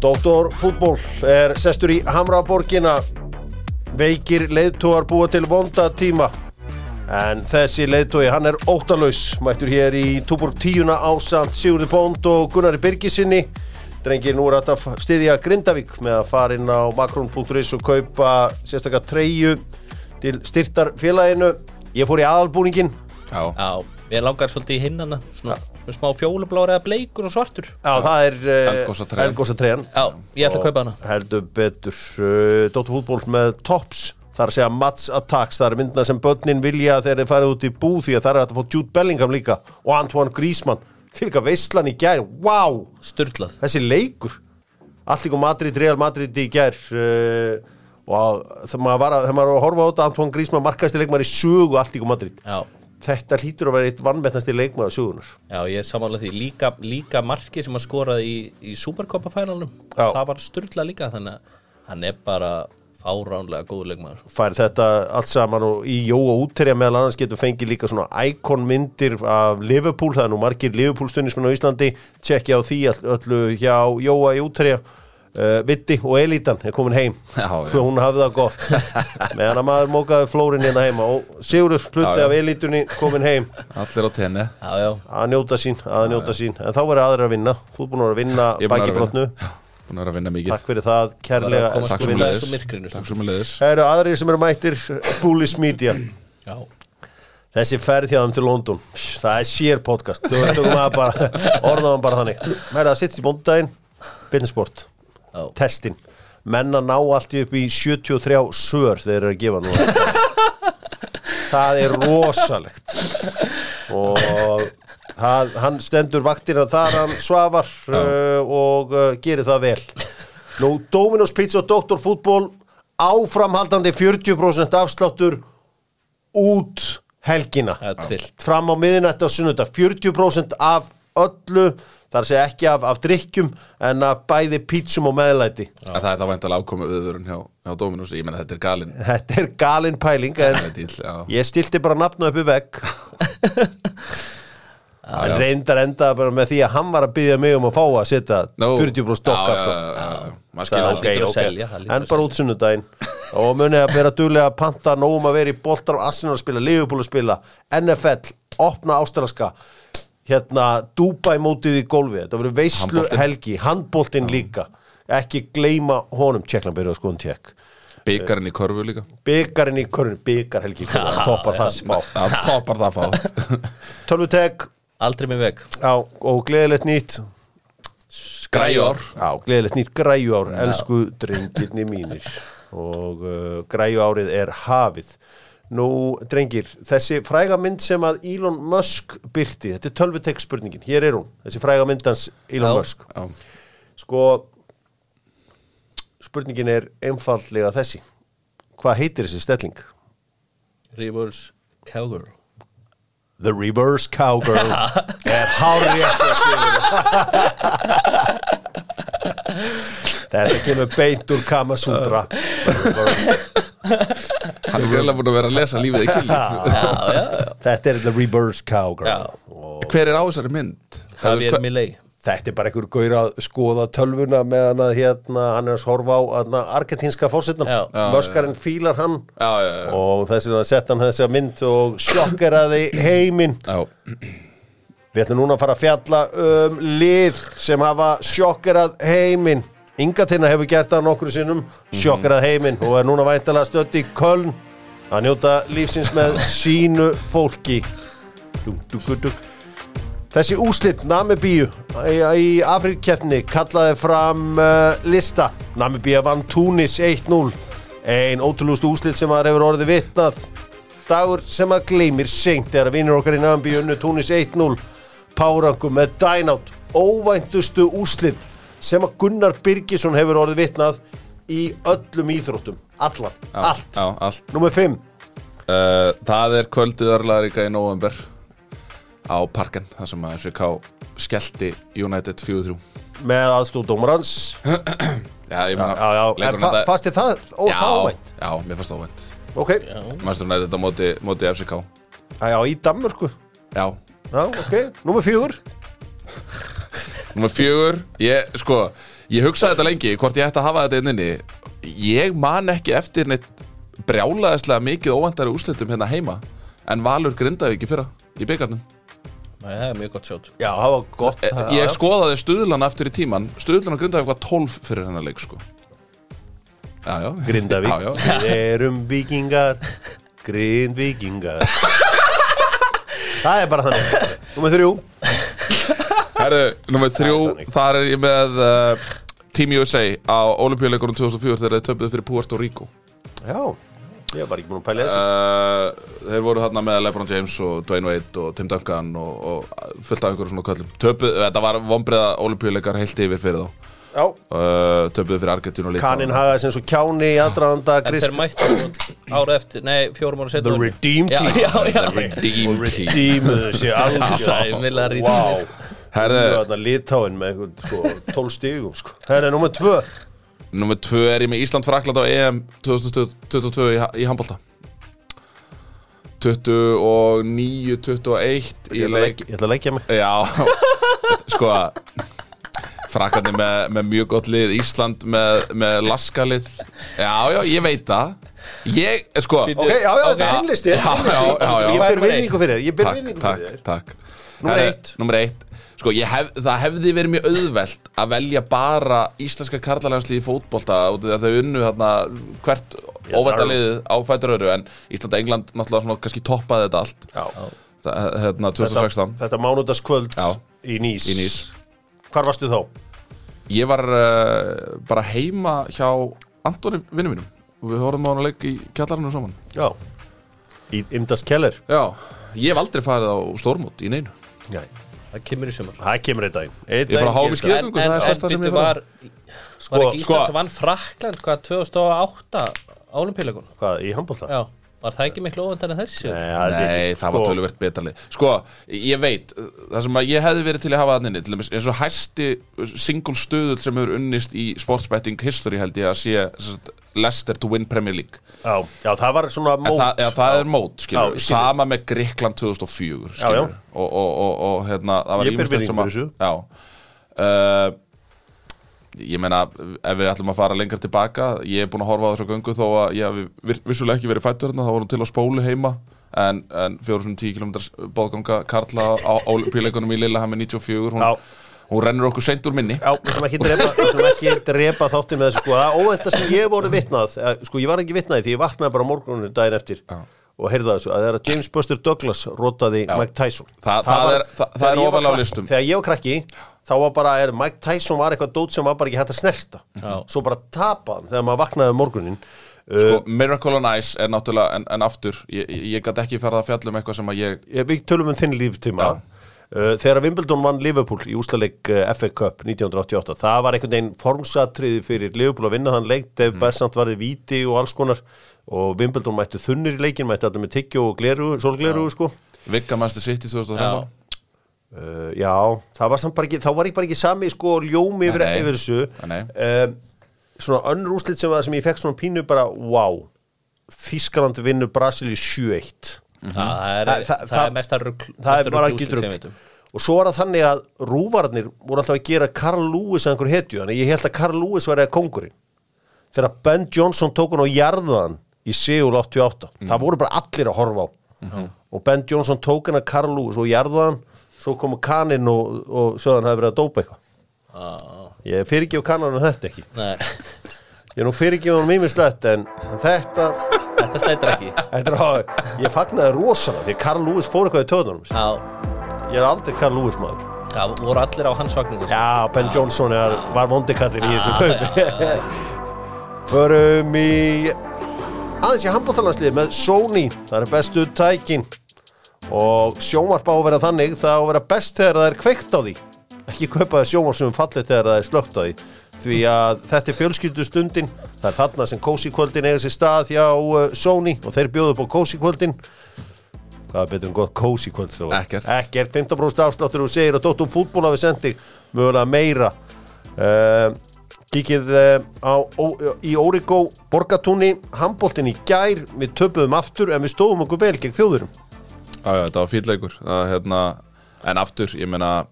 Doktor fútból er sestur í Hamraborgina. Veikir leiðtóar búa til vonda tíma. En þessi leiðtói hann er óttalaus mættur hér í Túborg tíuna á samt Sigurði Bónd og Gunnari Birgisinni drengir nú er að styðja Grindavík með að fara inn á makron.is og kaupa sérstaklega treyju til styrtar félaginu ég fór í aðalbúningin Já, Já, ég langar svolítið í hinnana Svona, svona smá fjólublári eða bleikur og svartur. Já, það er uh, Eldgosatreyjan. Eldgosatreyjan Já, ég ætla að kaupa hana. heldur betur uh, Dóttur fútból með tops það er að segja Mats Attacks, það er myndina sem börnin vilja þegar þeir farið út í bú því að það er að fá Jude Bellingham líka og Antoine Griezmann. Fylgja veistlan í gær, wow Sturlað. Þessi leikur. Allík og Madrid, Real Madrid í gær uh, og þegar maður var að, þegar maður var að horfa á þetta Antoine Griezmann markaðasti leikmaður í sögu Allík og Madrid. Já, þetta hlýtur að vera eitt vannmettnasti leikmaður sögunar já, ég samanlega því. Líka, líka marki sem að skoraði í, í Supercopa-fænalum Já. Það var sturlað líka Þannig að hann er bara fáránlega góður leikmaður. Fær þetta allt saman og í Jóa útterja meðal annars getur fengið líka svona íkonmyndir af Liverpool, það er nú margir Liverpool stundismenn á Íslandi, tjekkja á því öllu hjá Jóa í útterja uh, Vitti og Elitan er komin heim. Já, já. hún hafði það gott. Meðan að maður mókaði flórin hérna heima og Sigurður já. af Elitunni komin heim. Allir á tenni. Já, að njóta sín, að njóta sín. En þá verður aðrir að vinna, þú er búin að vinna Ég er búinn að vera að bækibrotnu, takk fyrir það kærlega, sko. Takk með leiðis Það eru aðrir sem eru mættir Bullis Media. Já. Þessi ferð hjá þeim til London. Það er sér podcast. Þú veist þú maður bara Orðaðum bara þannig. Mæri að sitt í bóndaginn Fitnessport Já. Testin. Menn að ná allt upp í 73 sör Þeir eru að gefa nú Það er rosalegt. Og það, hann stendur vaktina þar hann svafar uh, og uh, gerir það vel. Nú, Dominos Pizza og Dr. Fútból áframhaldandi 40% afsláttur út helgina. Fram á miðnætti á sunnudag 40% af öllu þar sé ekki af, af drikkjum en af bæði pítsum og meðlæti. Það er það væntalega ákomu viðvörun hjá, hjá Dominus Ég menna þetta er galinn þetta er galin pæling en dýl, ég stilti bara nafnu upp í vegg. En reyndar endaði bara með því að hann var að byggja mig um að fá að setja Nú. 40% stokk Já, afslátt já, já, já. Maður Það skilur ok, hlýtur að ok. selja, það hlýtur en að bara út sunnudaginn og munið að vera duglega að panta nógum að vera í boltar og Arsenal að spila, Liverpool að spila NFL, opna ástralska hérna Dubai mótið í gólfi þetta verður veislu helgi handbóltinn líka. Ekki gleyma honum, tjekklan byrjuð að skoðum tjekk Byggarinn í korfu líka. Byggarinn í körun, byggar helgi toppar það smá. Það topar það fátt. Tölvutek, Aldrei með veg. Já, og gleðilegt nýtt. Græjár Já, gleðilegt nýtt græjuár, elsku drengirni mínir. Og uh, græjuárið er hafið. Nú, drengir, þessi fræga mynd sem að Elon Musk byrti, þetta er tölvutek spurningin, hér er hún, þessi fræga myndans Elon Já. Musk. Já, Sko, spurningin er einfaldlega þessi. Hvað heitir þessi stelling? Reverse Cowgirl The Reverse Cowgirl er hárið eftir að sigur. Þetta kemur beint úr Kamasutra. hann er vel að búin að vera að lesa lífið í kynli Þetta er The Reverse Cowgirl. Já. Hver er á þessari mynd? Javier Milei Þetta er bara einhver gaur að skoða tölvuna meðan að hérna, hann er að horfa á hérna. Já. Já, Möskarinn fílar hann Já, já, já, og þess vegna sett hann þessa mynd og sjokkeraði heiminn. já. Við ætlum núna að fara að fjalla um lið sem hafa sjokkerað heiminn. Ingatina hefur gert það nokkru sinnum, sjokkerað heiminn og er núna væntalega stödd í Köln að njóta lífsins með sínu fólki. Dug, dug, dug. Þessi úslit Namibíu í, Afrikkeppni kallaði fram uh, lista. Namibíu vann Túnis 1-0. Ein ótrúlust úslit sem að hefur orðið vitnað. Dagur sem að gleymir seint er að vinnur okkar í Namibíu unnu Túnis 1-0. Párangum með dænátt. Óvæntustu úslit sem að Gunnar Birgisson hefur orðið vitnað í öllum íþróttum. Allan. Já, Allt. Já, allt Númer 5. uh, Það er kvöldið örlaðaríka í november á Parken þar sem að FCK skellti United 4-3 Með aðstóð dómarans. Já, ég leikurinn fa þið það? Ó, Já, það óvænt. já, mér það óvænt Ok. Já, Manchester United á móti, móti FCK Já, í Danmörku. Já, Já, ok. Númer fjögur. Númer fjögur. Ég, sko, Ég hugsaði þetta lengi, hvort ég ætti að hafa þetta inn inni. Ég man ekki eftir neitt brjálaðislega mikið óvendari úrslitum hérna heima En Valur grindaði ekki fyrra í byggarnum Nei, það er mjög gott sjót Já, það var gott Eh, Ég skoðaði stuðlan aftur í tíman Stuðlan grindaði eitthvað 12 fyrir hennar leik sko. Já, já. Grindavík. Já, já. Við erum vikingar Grindvíkingar. Það er bara þannig. Númer þrjú Herðu, nummer þrjú, Það er þar er ég með uh, Team USA á Olimpíuleikunum 2004 þegar þeir töpuðu fyrir Puerto Rico. Já, ég var ekki búin að pæla þessu. Uh, Þeir voru þarna með LeBron James og Dwayne Wade og Tim Duncan og, og fullt af einhverjum svona köllum. Töpuðu, þetta var vombriða Olimpíuleikar heilt yfir fyrir þá. Já, uh, Töpuðu fyrir Argentínu Kanin hagaði sem svo kjáni í aðdraðanda En þeir mættu ára eftir, nei, fjórum ára The setna Redeem Já, Team. já, já. Redeem Team. sér alveg Sæmilega Vá. Redeemed. Herðu, Þarna litáin með eitthvað sko 12 stigum sko. Herri, númer tvö. Nummer tvö er ég með Ísland Frakland á EM 2022 í, í handbolta. 29, 21 Ég í ætla leik leggja- ég ætla að leggja mig. Já, sko Frakandi með, með mjög gott lið Ísland með, með laskalið Já, já, ég veit það. Ég, sko. Ok, já, já, þetta er þinn listi Já, já, já, já. Ég ber virðingu fyrir þér Ég ber Takk, takk, fyrir þér. takk. Númer Herre, eitt. Númer eitt Sko, hef, það hefði verið mjög auðvelt að velja bara íslenska karlalæðansli í fótbolta út af því að þau unnu þarna hvert Yes, óvænta sir. liðið á fætur öru en Ísland-England náttúrulega svona kannski toppaði þetta allt. Það- hérna Þetta, 2016 þetta mánudagskvöld Já. í Nýs Í Nice. Hvar varstu þá? Ég var uh, bara heima hjá Antoni vinnu mínum og við horfum á hann að leik í kjallarinu saman Já Í Imdas Keller Já, ég hef aldrei farið á stórmót í neinu Já. Það kemur í sumar Það kemur Ég í gerist skýr- það. Skíðagöngu, það er stærsta sem ég bíddu, fara. var, Sko, var ekki Ísland sko- sem vann Frakland hvað 2008 álimpíuleikun Hvað, í handbólta? Já, var það ekki miklu óvendar en þessi? Nei, Nei, það var sko, töluvert betalið Sko, ég veit, það sem að ég hefði verið til að hafa þannig til dæmis, eins og hæsti single stöðul sem hefur unnist í sportsbetting history held ég að sé Leicester to win Premier League Já, já, það var svona mót það, ja, það er mót, Já, skilur, ég skil. sama með Gríkland 2004, skilur já. Og, og, og, og hérna, það var Ég ber ýmislegt virðingu sem að fyrir þessu. Já uh, Ég meina, ef við ætlum að fara lengra tilbaka Ég er búin að horfa á þessu göngu þó að ég hafi vir- vissulega ekki verið fættur þá vorum til á spólu heima En, en 410 km bóðganga Karla á Olympileikunum í Lillehammer 94 hún, hún rennur okkur seint úr minni. Já, við sem ekki drepa, drepa þátti með þessu sko, það óvænta sem ég voru vitnað sko, ég var ekki vitnaði því ég vaknaði bara morguninu daginn eftir. Já. Og heyrði það þessu, að það er að James Buster Douglas rótaði Mike Tyson Það- það var- er- það- það þegar er ég var ofarlega á krakki- listum. Þegar ég var krakki, þá var bara, er, Mike Tyson var eitthvað dót sem var bara ekki hægt að snerta Já. svo bara tapa hann þegar maður vaknaði um morgunin uh, sko, Miracle on Ice er náttúrulega en, en aftur, ég, ég, ég gæti ekki ferða að fjalla um eitthvað sem að ég ég, við tölum um þinn líftíma Já. uh, þegar Wimbledon vann Liverpool í úslaleik uh, FA Cup 1988 það var einhvern veginn formsatriði fyrir Liverpool að vinna þann leik, Dave Mm. Bessant varði víti og alls konar og Wimbledon mættu þunnir í leikin, mættu þetta með tyggju og gleru, sólgleru sko. Vigga Master City 2013 Já. uh, já, það var samt bara ekki þá var ég bara ekki sami sko ljómi yfir, þessu. Nei. uh, svona önnur úslit sem, var- sem ég fekk svona pínu bara, wow Þískaland vinnur Brasilíu 7-1 Það er, Það- það- það, það- er mesta rugl það er mesta bara ekki sem drugg við vitum. og svo var það þannig að rúvarnir voru alltaf að gera Carl Lewis að einhver hetju þannig ég held að Carl Lewis var eða kongurinn þegar Ben Johnson tók hann á jarðan í Seúl 88 það voru bara allir að horfa á. Og Ben Johnson tók hann að Carl Lewis og jarðan svo komu kaninn og, og sögðan hafi verið að dópa eitthvað. Já, ég fyrirgef kannanum þetta ekki. Nei, ég nú fyrirgef hann mýmislegt en þetta, Þetta slættir ekki. Þetta er ég fagnaði rosalega því Carl Lewis fór eitthvað í töðunum. Ég er aldrei Carl Lewis maður. Það voru allir á hans vagningu sko. Já, Ben Johnson er, var vondikallin í þessu kaupi. Förum í aðeins í handbóltalandslið með Sony það er bestu tækin. Og sjónvarp á að vera þannig það á að vera best þegar það er kveikt á því. Ekki kaupa það sjónvarp sem er fallið þegar það er slögt á því. Því að þetta er fjölskyldu stundin það er þarna sem kósi kvöldin eiga sér stað hjá uh, Sony og þeir bjóðu upp á kósi kvöldin hvað er betur en gott kósi kvöld þá? Ekkert. ekkert 15% afsláttur og segir að Dóttum fútból hafi sendið mögulega meira. Uh, kíkið uh, á, ó, í Órigó Borgatúni, handbóltin í gær við töpuðum aftur en við stóðum okkur vel gegn þjóðurum Já, já, þetta var fýrleikur hérna, En aftur, ég meina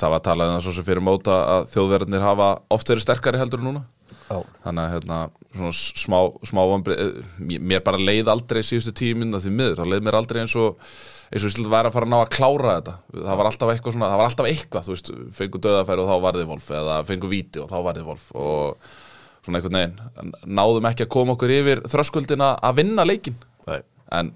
það var talað um það svo sem fyrir móta að þjóðverðinir hafa oft verið sterkari heldur núna. Já. þannig að hérna, svona smá, smá vambri, mér bara leið aldrei síðustu tíu minna því miður, það leið mér aldrei eins og eins og ég væri að fara að ná að klára þetta. Það var alltaf eitthvað svona, það var alltaf eitthvað þú veist, fengu döðafæri og þá varði Wolf eða fengu víti og þá varði Wolf og svona einhvern veginn, náðum ekki að koma okkur yfir þröskuldina að vinna leikin Nei. en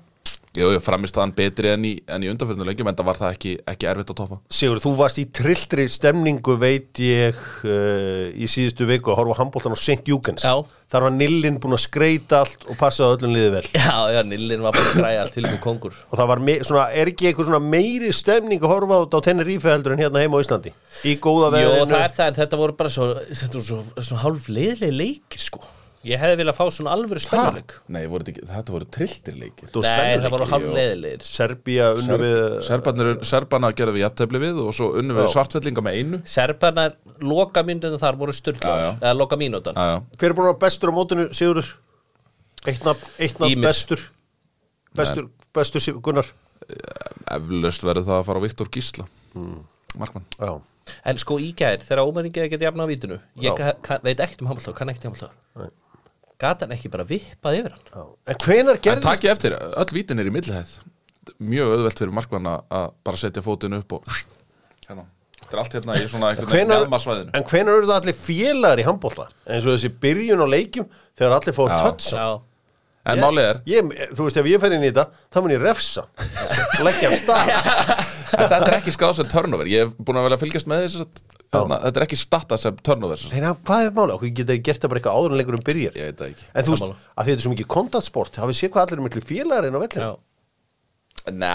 jú, jú, framist þann betri enn í, en í undanfjörnum leikjum en það var það ekki, ekki erfitt að toppa. Sigur, þú varst í trilltri stemningu veit ég uh, í síðustu viku að horfa á handbóltan á St. Júkens Já. þar var Nillin búin að skreita allt og passa öllum liði vel. Já, já, Nillin var bara að græja til með kongur. Og það var me svona, er ekki eitthvað svona meiri stemning að horfa á þetta á Tenerife heldur en hérna heima á Íslandi? Í góða Jó, veðrinu? það er það, en þetta voru bara svo, þetta voru svo, svo hálf leiðlega leikir, sko Ég hefði viljað fá svona alvöru spennuleik. Nei, voru þetta, ekki, þetta voru trilltir leikir Þú Nei, það voru leiðilegir Serbía unnu við Serbarnir, Serbana gerði við jafntefli við og svo unnu við Já. svartfellinga með einu. Serbarnar, loka myndinu þar voru Já, já. styrla Eða loka mínútan Já, já. hver er búin að vera bestur á mótinu Sigurður? Eitt nafn, eitt nafn Ýmir. bestur. Bestur, bestur Sig- Gunnar. Eflaust verður það að fara á Viktor Gísla. Markmann. Já. En sko í gær, þegar ómenningið geti jafna á vítinu Ég Já. ka- ka- veit ekkert um handbólta, kann ekkert um handbólta Gat hann ekki bara vippað yfir hann. Já. en hvenar En gerðist takk eftir, öll vítin er í millihæð. Mjög auðvelt fyrir markmann að- að bara setja fótinn upp og hérna, þetta er allt hérna í svona einhvern veginn hvenar, meðmasvæðinu en hvenar eru það allir félagar í handbólta eins og þessi byrjun á leikjum þegar allir fóðu Já. tötsa Já, En málið er, ég, þú veist ef ég fer inn í þetta þá mun ég refsa. Og leggja af stað. Að þetta er ekki skráð sem turnover. Ég hef búin að velja að fylgjast með þess að hérna, þetta er ekki startað sem turnover sem sagt. Nei, na, hvað er máli? Okkur geta gert það bara eitthvað áður en leikurinn byrjar. Ég veit það ekki. En þú veist, að þetta er svo mikið kontaktsport hafið séð hvað allir er miklu félagar inn á vellinu Næ,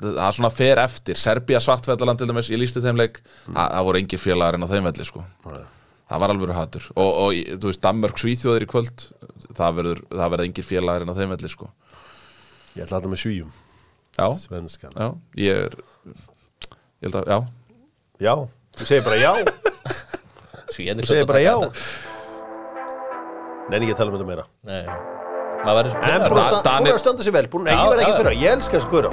það er svona fer eftir. Serbia svartfellaland til dæmis, ég lísti þeim leik. Það, það voru engin félagar en á þeim velli sko. það var alveg hatur. Og, og þú veist, Danmörk svíþjóðir í kvöld. Það verður, það verður engin félagar en á þeim velli sko. Ég ætla að þetta með svíjum, já, svenskan. Já, ég er ég held að, já. Já, þú segir bara já. Þú segir bara já. Nenni ekki að tala um þetta meira. Nei, En búin að, sta, Danir- búin að standa sér vel. Búin, Já, ég verð ekki að byrja, ég elska þessi guður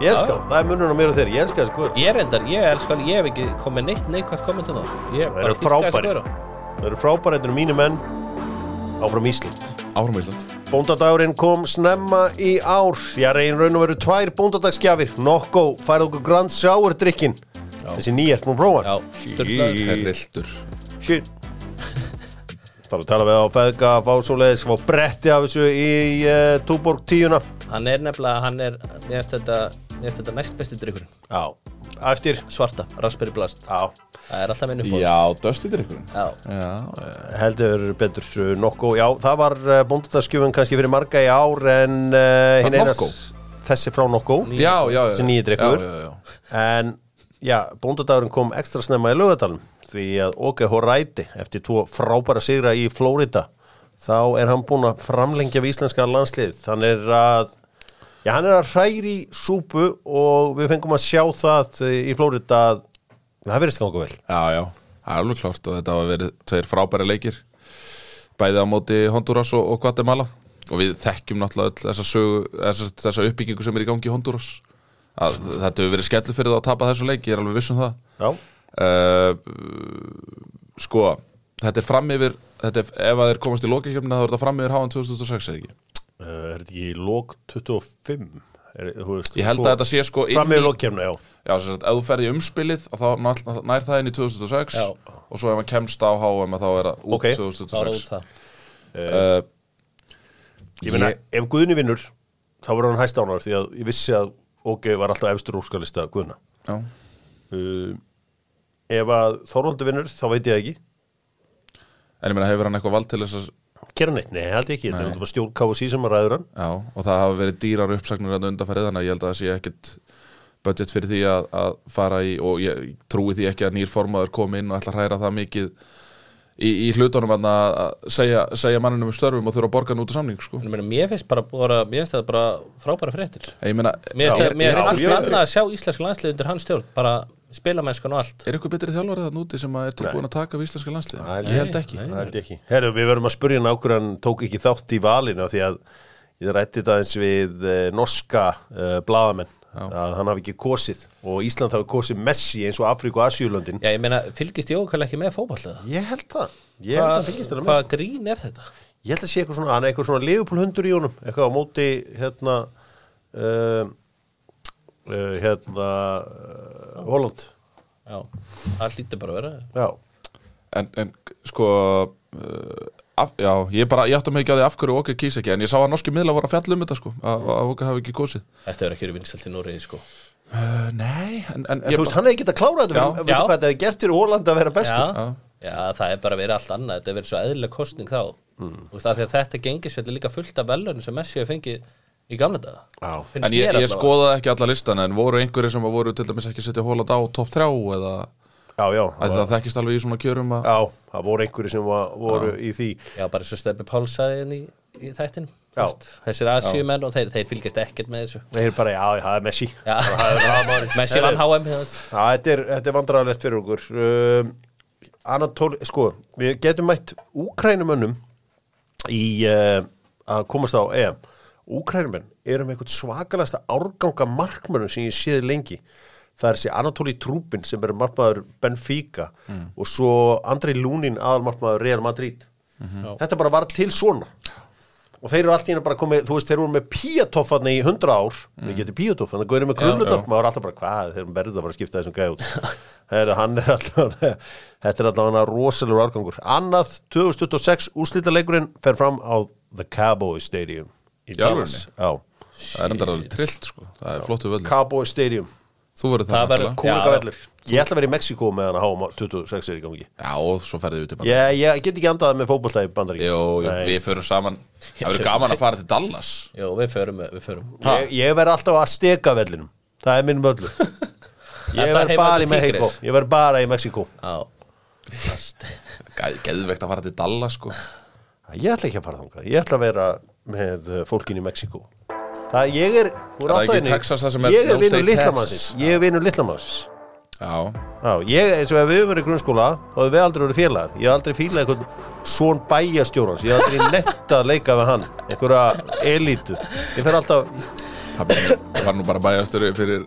Ég elska þá, það er munun á mér og þér. Ég elska þessi guður Ég er reyndar, ég elskar, ég hef ekki komið neitt neikvægt komment um það sko. Ég Það eru frábæri. Það eru frábæri, þetta eru mínu menn. Áfram Ísland. Áfram í Ísland. Bóndadagurinn kom snemma í ár. Já, reyn raun og veru tvær bóndadagsgjafir. Nokko, færið okkur Grand Sour drikkin Þessi nýjert, múin prófa Já. Herrildur Shit. Það er að tala við á feðga Fá svo leiðis, fá bretti af þessu í uh, Túborg tíuna. Hann er nefnilega, hann er finnst þetta, finnst þetta næst besti drikkurinn Já, eftir? Svarta, raspberry blast. Já, Það er alltaf minn upp já, döstitir ykkur Já, já, heldur betur uh, Nokko, já, það var uh, bóndadagsgjöfun kannski fyrir marga í ár en uh, hinn Var einas Nokko? þessi frá Nokko. Ný- já, já, já Þessi nýi drykkur. já, já, já. en já, bóndadagurinn kom ekstra snemma í lögadalum því að OK Horæti eftir tvo frábæra sigra í Flórida þá er hann búinn að framlengja við íslenska landslið þannig er að já, hann er að hræri súpu og við fengum að sjá það í Flórida að það verðist ganga vel. Já, já, það er alveg klart og þetta hafa verið tveir frábæri leikir bæði á móti Honduras og Guatemala. Og við þekkjum náttúrulega öll þessa, sögu, þessa, þessa uppbyggingu sem er í gangi í Honduras að þetta hefur verið skellu fyrir það að tapa þessu leik, ég er alveg viss um það Já, uh, Sko, þetta er fram yfir þetta er, ef að þeir komast í lokakjöfnina þá er þetta fram yfir háan 2006 eða ekki uh, er þetta ekki lók 25? Er, veist, Ég held að þetta sé sko Fram með í- lókkjörna, já Já, sem sagt, ef þú ferði í umspilið og þá nær, nær það inn í 2006 Já. og svo ef hann kemst á að þá er það út Ok. þá er 2006 út það uh, Ég meina, Ég- ef Guðni vinnur þá verður hann hæst ánar því að ég vissi að OK var alltaf efstur úrskalista Guðna. Uh, Ef að Þorvaldur vinnur þá veit ég ekki. En ég meina hefur hann eitthvað vald til þess að Gera neitt, nei, held ég ekki, þetta er bara stjórn KSI sem að ræður hann. Já, og það hafa verið dýrar uppsagnir að undanfærið þannig að ég held að það sé ekkit budget fyrir því að, að fara í og ég trúi því ekki að nýr formaður komi inn og ætla að hræra það mikið í, í hlutunum að að segja, segja manninum um störfum og þurfa að borga hann út af samning sko. En ég meina, Mér finnst bara, bara, mér finnst það bara frábæra fréttir. Ég meina, Mér finnst Já, það- mér já, finnst allt ég- annað að sjá íslensk landslið undir hans stjórn bara spilamennskan og allt. Er eitthvað betri þjálfarið það núti sem að er tilbúin að taka við íslenska landslið? Nei, Ég held ekki. Það held ekki. Herru, við verðum að spurja hann á hverju hann tók ekki þátt í valinu af því að ég rætti þetta eins við uh, norska uh, bladamenn að hann hafi ekki kosið og Ísland hafi kosið Messi eins og Afríku og Asjúlöndin Já, ég meina, fylgist Jókal ekki með fótballlega? Ég held það. Ég held að hann fylgist þetta með Hvað grín er þetta? Ég held að sé eitthvað svona, hann er eitthvað svona liðupúlhundur í honum, eitthvað á móti hérna uh, uh, hérna uh, Holland. Já, það hlýtur bara að vera. Já, En, en sko uh, af, Já, ég bara, ég átti mig ekki á því af hverju okkur kýs ekki En ég sá að norski miðla voru að fjalla um þetta sko Að að okkur hafi ekki kosið Þetta er ekki verið vinsalt í Nóriði, sko uh, Nei, en, en en þú veist, hann hefði getað klárað þetta, Já. Já. hvað þetta hefði gert fyrir Holland að vera bestur Já, já, það er bara verið allt annað Þetta er verið svo eðlileg kostning þá Mm. Þú veist, að þetta gengisfell er líka fullt af velunum sem Messi hefur fengið í gamla daga Já. En ég, ég skoðaði ekki alla listan En voru einhverjir sem voru til dæmis ekki setja hóland á topp 3 Eða Já, já, að það þekkist alveg í svona kjörum að já, það voru einhverju sem var, voru í því. Já, bara svo stefni Pálsaði inn í, í þættin Já. Þessir Asíumenn og þeir, þeir fylgjast ekkert með þessu. Þeir bara, já, já, það er Messi. Já. Það það. Messi vann HM hérna. Já, þetta er, þetta er vandræðalegt fyrir okkur. Um, Anatoli, sko við getum mætt úkrænumönnum í uh, að komast á EM Úkrænumenn eru með eitthvað svakalasta árganga markmönnum sem ég séð lengi það er þessi Anatoli Trúbin sem er markmaður Benfica og svo Andrei Lúnin aðal markmaður Real Madrid. Já. þetta bara var til svona. Og þeir eru allt í henni bara komið, þú veist, þeir eru með píatoffarni í hundra ár, við getum píatoff þannig að góðir með krullutar, maður er alltaf bara hvað, þeir það bara að skipta þessum gæð út? Er alltaf þetta er alltaf hann rosalegur árgangur. Annað 2026 úslítaleikurinn fer fram á The Cowboy Stadium í? Dallas. Það er enda alveg trillt sko. Það er flottu völd Cowboy Stadium, Þú verður Það það verður- kúlingavellur Ég ætla að vera í Mexiko með hann að háa 26 er í gangi. Já, og svo ferðið við til bara ég, ég get ekki andað með fótbolta í bandarík Jú, jú, við förum saman. Það verður gaman að fara til Dallas. Jó, við förum, við förum. Ég, ég verð alltaf að steka vellinum Það er minn völlu Ég Er verð heima bara í Mexiko? Ég verð bara í Mexiko Já, Gæ- Geðveikt að fara til Dallas sko. Ég ætla ekki að fara þangað. Ég ætla að vera með fólkin í Mexiko Það ég er það það sem er Ég er vinur litlamannsins? Ég er vinur litlamannsins Já, Já, ég, eins og ef við höfum verið í grunnskóla þá hefur við aldrei verið félagar. Ég hef aldrei fílað einhvern svon bæjastjórans ég hef aldrei netta að leika við hann. Einhverja elítu. Ég fer alltaf, minn var nú bara bæjastöru fyrir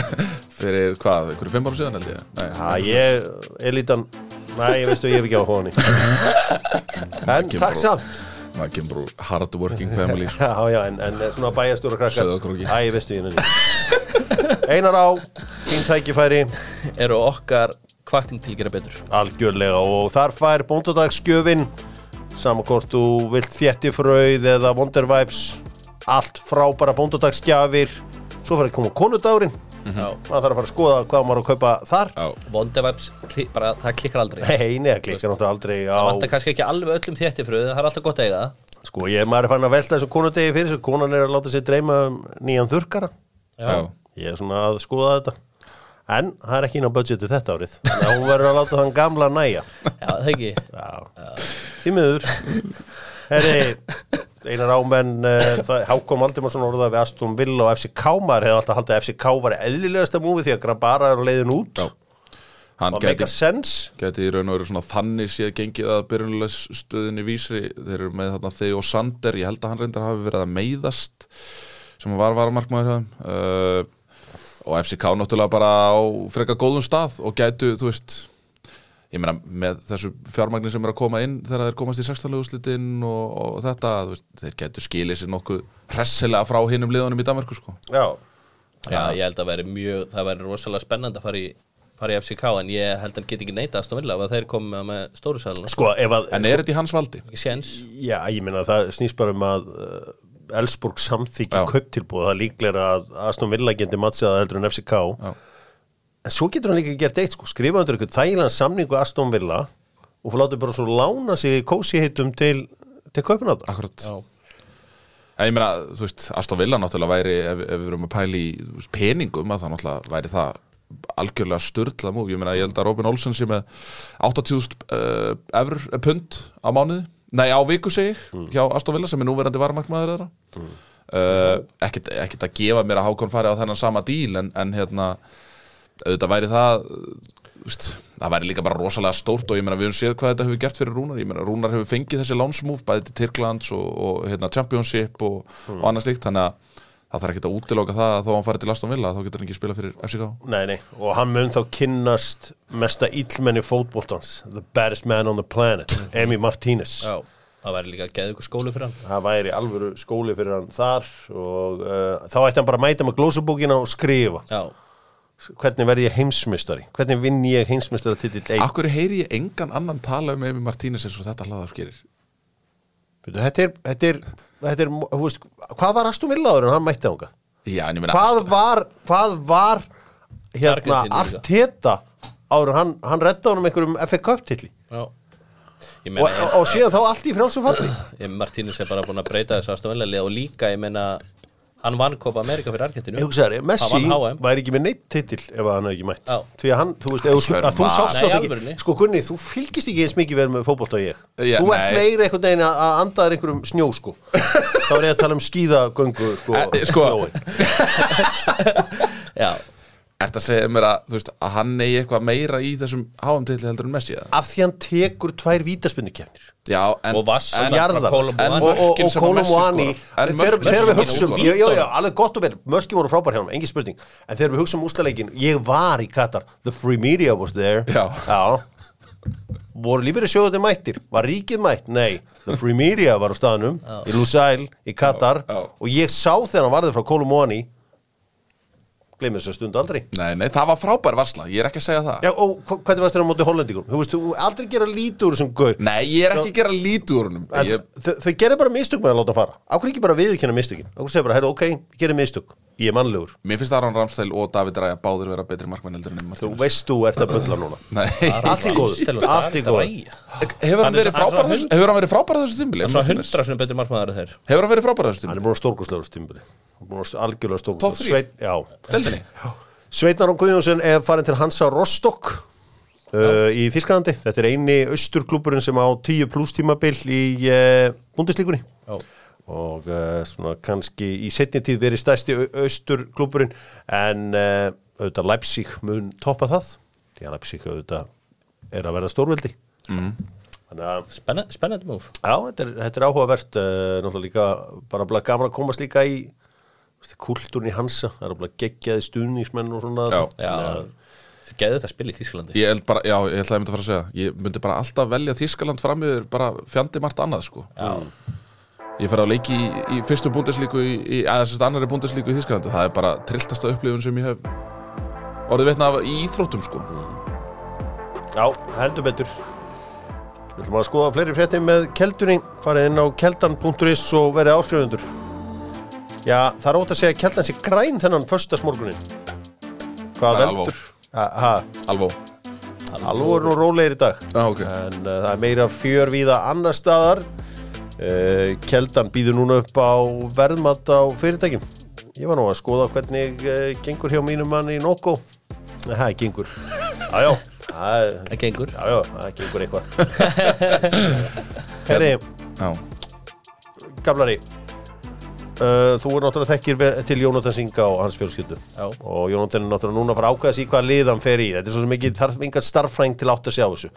Fyrir hvað, einhverju fimm ára síðan held ég? Nei, að ég, elítan næ, ég veistu, ég hef ekki á hóni en kemur takk samt maður kemur úr hard working family sko. já, já, en, en svona bæjastjóra krakkar. Æ, veistu, ég einar á, þín tækifæri. Eru okkar kvarting til að gera betur. Algjörlega og þar fær bóndadagsgjöfin saman hvort þú vilt þjettifrauð eða Wonder Vibes allt frábæra bóndadagsgjafir. Svo fyrir að koma konudagurinn Já, maður þarf að fara að skoða hvað maður á að kaupa þar. Bara, það klikkar aldrei. Nei, neða klikkar náttúrulega aldrei á Það vantar kannski ekki alveg öllum þéttifröðu Það er alltaf gott að eiga sko ég er maður er fann að velta þessu konudegi fyrir þessu konan er að láta sér dreyma um nýjan þurrkara. Já, ég er svona að skoða þetta. En það er ekki inn á budgeti þetta árið. Þannig að hún verður að láta þann gamla næja. Já, það ekki. Já, því miður. Herri, einar ámenn uh, Hákom Valdimarsson orðað við Aston Villa og FCK maður hefði alltaf haldið að FCK var eðlilegasta múfi því að Grabara er á leiðin út. Já. Hann og sense. gæti í raun og veru svona þannig séð gengið að byrjunlega stöðinni vísri. Þeir eru með þarna Theo Sander ég held að hann reyndar hafi verið að meiðast sem var þeim. Uh, og FCK náttúrulega bara á freka góðum stað og gætu, þú veist ég meina með þessu fjármagnir sem er að koma inn þegar þeir komast í sextanleguslitin og, og þetta, þú veist, þeir gætu skilið sér nokkuð pressilega frá hinum liðunum í Danmarku sko. Já, Já, ég held að veri mjög, það væri rosalega spennandi að fara í, fara í FCK en ég held að hann get ekki neita að stóðvilla ef að þeir komi með stóru sæluna sko ef að en er þetta í hans valdi? Já, ég meina það snýst bara um að uh, Elsborg samþykki Já. kauptilbúð það er líklega að Aston Villa gendi matsiða heldur en FCK Já. En svo getur hann líka gert eitt sko, skrifa undir ykkur þægilegan samningu Aston Villa og fór látið bara svo lána sig kósi heitum til, til kaupináta Akkurat. Já, En ég meina, þú veist, Aston Villa náttúrulega væri, ef, ef við erum að pæla í peningum, að það náttúrulega væri það algjörlega störtla múf. Ég meina, ég held að Robin Olsen sé með 80.000 uh, efur, uh, pund á mánuði, nei á viku segi ég, hjá Aston Villa sem er núverandi varmarkmaður þeirra. Uh, ekkert, ekkert að gefa mér að Hákon fari á þennan sama díl, en, en hérna, auðvitað væri það, veist, það væri líka bara rosalega stórt og ég meina við höfum séð hvað þetta hefur gert fyrir Rúnar. Ég meina Rúnar hefur fengið þessi lánsmúf bæði til Tyrklands og, og hérna, Championship og, og annað slíkt. Þannig að það þarf ekki að útiloka það að þó hann fari til Aston Villa þá getur hann ekki spila fyrir FCK Nei, nei, og hann mun þá kynnast mesta illmenni fótboltans the baddest man on the planet Emi Martínez Já, það væri líka að geða ykkur skólu fyrir hann. Það væri alvöru skóli fyrir hann þar og uh, þá ætti hann bara að mæta með glósubókina og skrifa. Já, hvernig verð ég heimsmystari hvernig vinn ég heimsmystari titill einn Akkur heyri ég engan annan tala um Emi Martínez eins og þetta hlaðar gerir? Þetta er, þetta er, þetta er þú veist, hvað var Aston Villa áður en hann mætti ánga Já, en ég meina hvað var, hvað var hérna. Arteta áður en hann, hann redda honum einhverjum FA Cup tilli já. Ég og, meina, og, og síðan þá allt í frjálsum falli? Ég, Martínus er bara búin að breyta þessu aðstofnlega og líka, ég meina hann vann Copa America fyrir Argentinu Ég hugsa þér, Messi væri ekki með neitt titil ef að hann hefði ekki mætt Já. því að hann, þú veist, ef, þú- að þú Nei, sást í nátt alvörunni. ekki sko Gunni, þú fylgist ekki eins mikið verið með fótbolta og ég Já, þú ert nei. meira einhvern veginn að að anda þér einhverjum snjó sko þá er ég að tala um skíðagöngu sko, Eh, sko. snjói. Já, Að segja mér að, veist, að hann eigi eitthvað meira í þessum háamtilli heldur en Messi eða? af því hann tekur tvær vítaspinnukefnir Já, en Og Vass- en, Bara jarðar. Kolumbuani. en og, að. En þegar við já, já, já, alveg gott og vel, mörki voru frábær hjá hann engin spurning, en þegar við hugsum úslaleikin ég var í Katar, the free media was there. Já. voru lífið sjóðandi mættir? Var ríkið mætt? Nei, the free media var á staðnum, í Lusail í Katar, Já, já. og ég sá þegar hann varði frá Kolumbuani gleymið þess að stund aldrei. Nei, nei, það var frábær varsla, ég er ekki að segja það. Já, og hva- hvernig varst þér á móti hollendingum? Þú veist, þú aldrei gera úr þessum gaur. Nei, ég er ekki að gera lítið úr húnum En ég, þau, þau gerði bara mistök með að láta hann fara Ákveð ekki bara viðurkenna mistökin? Ákveð segja bara, heyrðu, ok, ég gerði mistök Ég er mannlegur. Mér finnst Aron Ramstæl og David Ræja báður vera betri markmenn heldur en Emil Þú Martínez veist þú ert að bulla núna. Nei, Allt í góðu, Stelur, allt í ræja. hefur hann Hann er verið svo- hann er frábær svo þessu Hefur hann verið frábær þessu tímbili? Það er svo hundra svona betur markmaður þeir. Hefur hann verið frábær þessu Hann tímbili? er Hann er búin algjörlega three? Sveit, Já. Deldinni? Sveitnar og Guðjónsson er farin til Hansa Rostock uh, í Þískalandi Þetta er eini austurklúburinn sem á 10 pluss tímabil í uh, búndislíkunni Já, og uh, svona kannski í setni tíð verið stærsti austurklúburinn en uh, auðvitað Leipzig mun toppa það. Því að Leipzig auðvitað er að verða stórveldi. Mm. þannig að spennandi, spennandi múf já, þetta er, þetta er áhugavert uh, náttúrulega líka bara bara gaman að komast líka í kultúrin í Hansa, það er bara geggjaði stuðningsmenn og svona. Já. Já, að- það geði þetta spil í Þísklandi Ég held bara, já, ég held að ég myndi að fara að segja Ég myndi bara alltaf velja Þískaland fram yfir bara fjandi margt annað, sko. Já, Ég fer að leiki í, í fyrstu búndeslíku í, eða að annari búndeslíku í Þískalandi Það er bara trilltasta upplifun sem ég hef orðið vitna af í íþróttum, sko. Já, heldur betur. Við ætlum að skoða fleiri fréttir með keldunni. Farið inn á keldan.is og verið áskrifendur Já, það er ótt að segja að keldan sé græn þennan föstasmorgunin Hvað Það er veldur? Alvó. Alveg er nú rólegir í dag. Já, ok. En uh, það er meira fjör víða annar staðar Keldan býður núna upp á verðmat á fyrirtækjum. Ég var nú að skoða hvernig uh, gengur hjá mínum mann í Noko Nei, það gengur. Já, já, það er gengur. Já, já, það gengur eitthvað. Herri, Já, gamlari uh, Þú er náttúrulega þekkir til Jónatan Singa og hans fjölskyldu. Já. og Jónatan er náttúrulega núna að fara sig í hvað lið hann fer í. Þetta er svo sem ekki, þarf engar starffræng til átt að sjá þessu.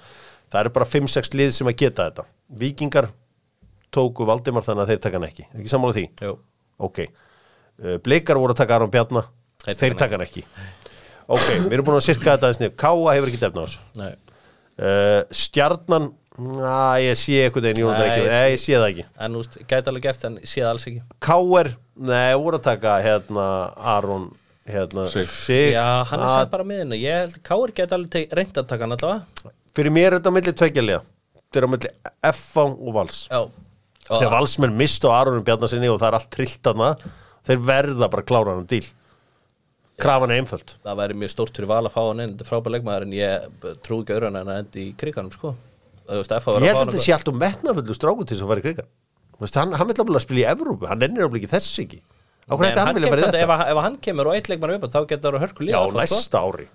Það eru bara 5-6 lið sem að geta þetta. Víkingar tóku Valdimar þannig að þeir taka hann ekki. Er ekki sammála því? Jú, Ok. Uh, Blikar voru að taka Aron Bjarna. Þeir Þeir, taka hann ekki. Ok, við erum búin að sirka þetta aðeins niður. Káa hefur ekki defna á þessu. Nei. Uh, Stjarnan Na, ég sé eitthvað ekki. ég Nei, ég sé það ekki. En þú veist, gæti alveg gert en sé það alls ekki. Káer, nei, voru að taka hérna Aron hérna, Sig. Sig. Já, hann er að- sætt bara miðinu Ég held Káur gæti alveg reynt að taka hann allavega. Fyrir mér er þetta á milli tveggjalega Þetta er á milli F og Vals. Já Þegar Valsmenn mistu á Aronum Bjarnasinni og það er allt trillt hana Þeir verða bara að klára hann díl. Krafan er einföld. Það væri mjög stórt fyrir val að fá hann inn Þetta er frábær leikmaður en ég trú ekki öðru en hann endi í kriganum sko. Að Ég vera held að að þetta sé allt um metnafullu stráku til þess að fara í krigan hann, hann vil alveg spila í Evrópu, hann ennir alveg ekki þess ekki. Á hvernig hann vera samt- ef, þetta að- ef að hann kemur og eitt leikmann upp þá getur það að hörku Já, líða sko. næsta ári.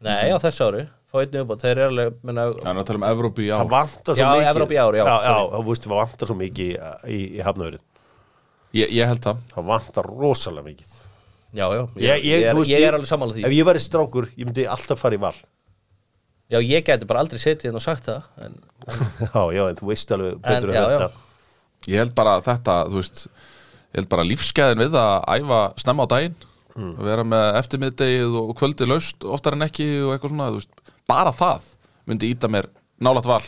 Nei, á þessu ári Einn upp þeir eru alveg minna, það er að tala um Evrópi í Það ár. vantar svo Já, mikið. Evrópu í ár, já, Já, já, sorry. það veistu, það vantar svo mikið í, í, í hafnöðurinn ég, ég held það. Það vantar rosalega mikið. Já, já, ég, ég, ég, er, þú veist, ég er alveg sammála því. Ef ég væri strákur, ég myndi alltaf fara í val. Já, ég geti bara aldrei setið inn og sagt það en, Já, já, en þú veist alveg betur En, en já, þetta. já. Ég held bara þetta, þú veist ég held bara lífsgæðin við að æfa snemma á daginn. Vera með eftirmiðdegið og kvöldi laust oftar en ekki og eitthvað svona þú veist, bara það myndi íta mér nálægt val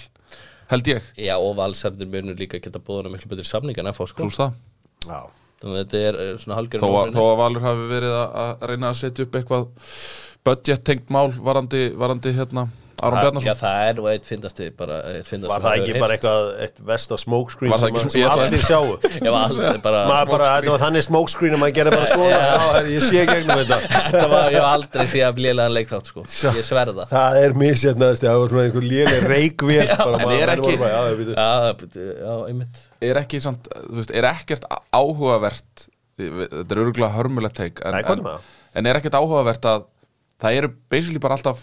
held ég, Já, og valsarnir munur líka geta búðuna miklu betri samning en FH sko. Pluss það. Já. Þannig að þetta er eh, svona halgjörn þó, að- þó að Valur hafi verið að, að reyna að setja upp eitthvað budget tengt mál varandi, varandi hérna Aron Já, Bjarnason? Það er nú eitt fyndast Var það ekki bara eitthvað eitt versta smokescreen Var það sem, ég allir sjáu Ég var aldrei bara maður bara, þetta var þannig smokescreen að maður gerði bara svona. Já, ég sé gegnum þetta. Þetta var, ég hef aldrei séð að blélega leikþátt sko. Ég sverða. Það er misjætnaðist, það var svona einhver léleg reikvél bara, en maður- er ekki- já, ég það. Já, já, er ekki samt, þú veist, er ekkert áhugavert þetta er örgulega hörmulegt teik það? en er ekkert áhugavert að það eru basically bara alltaf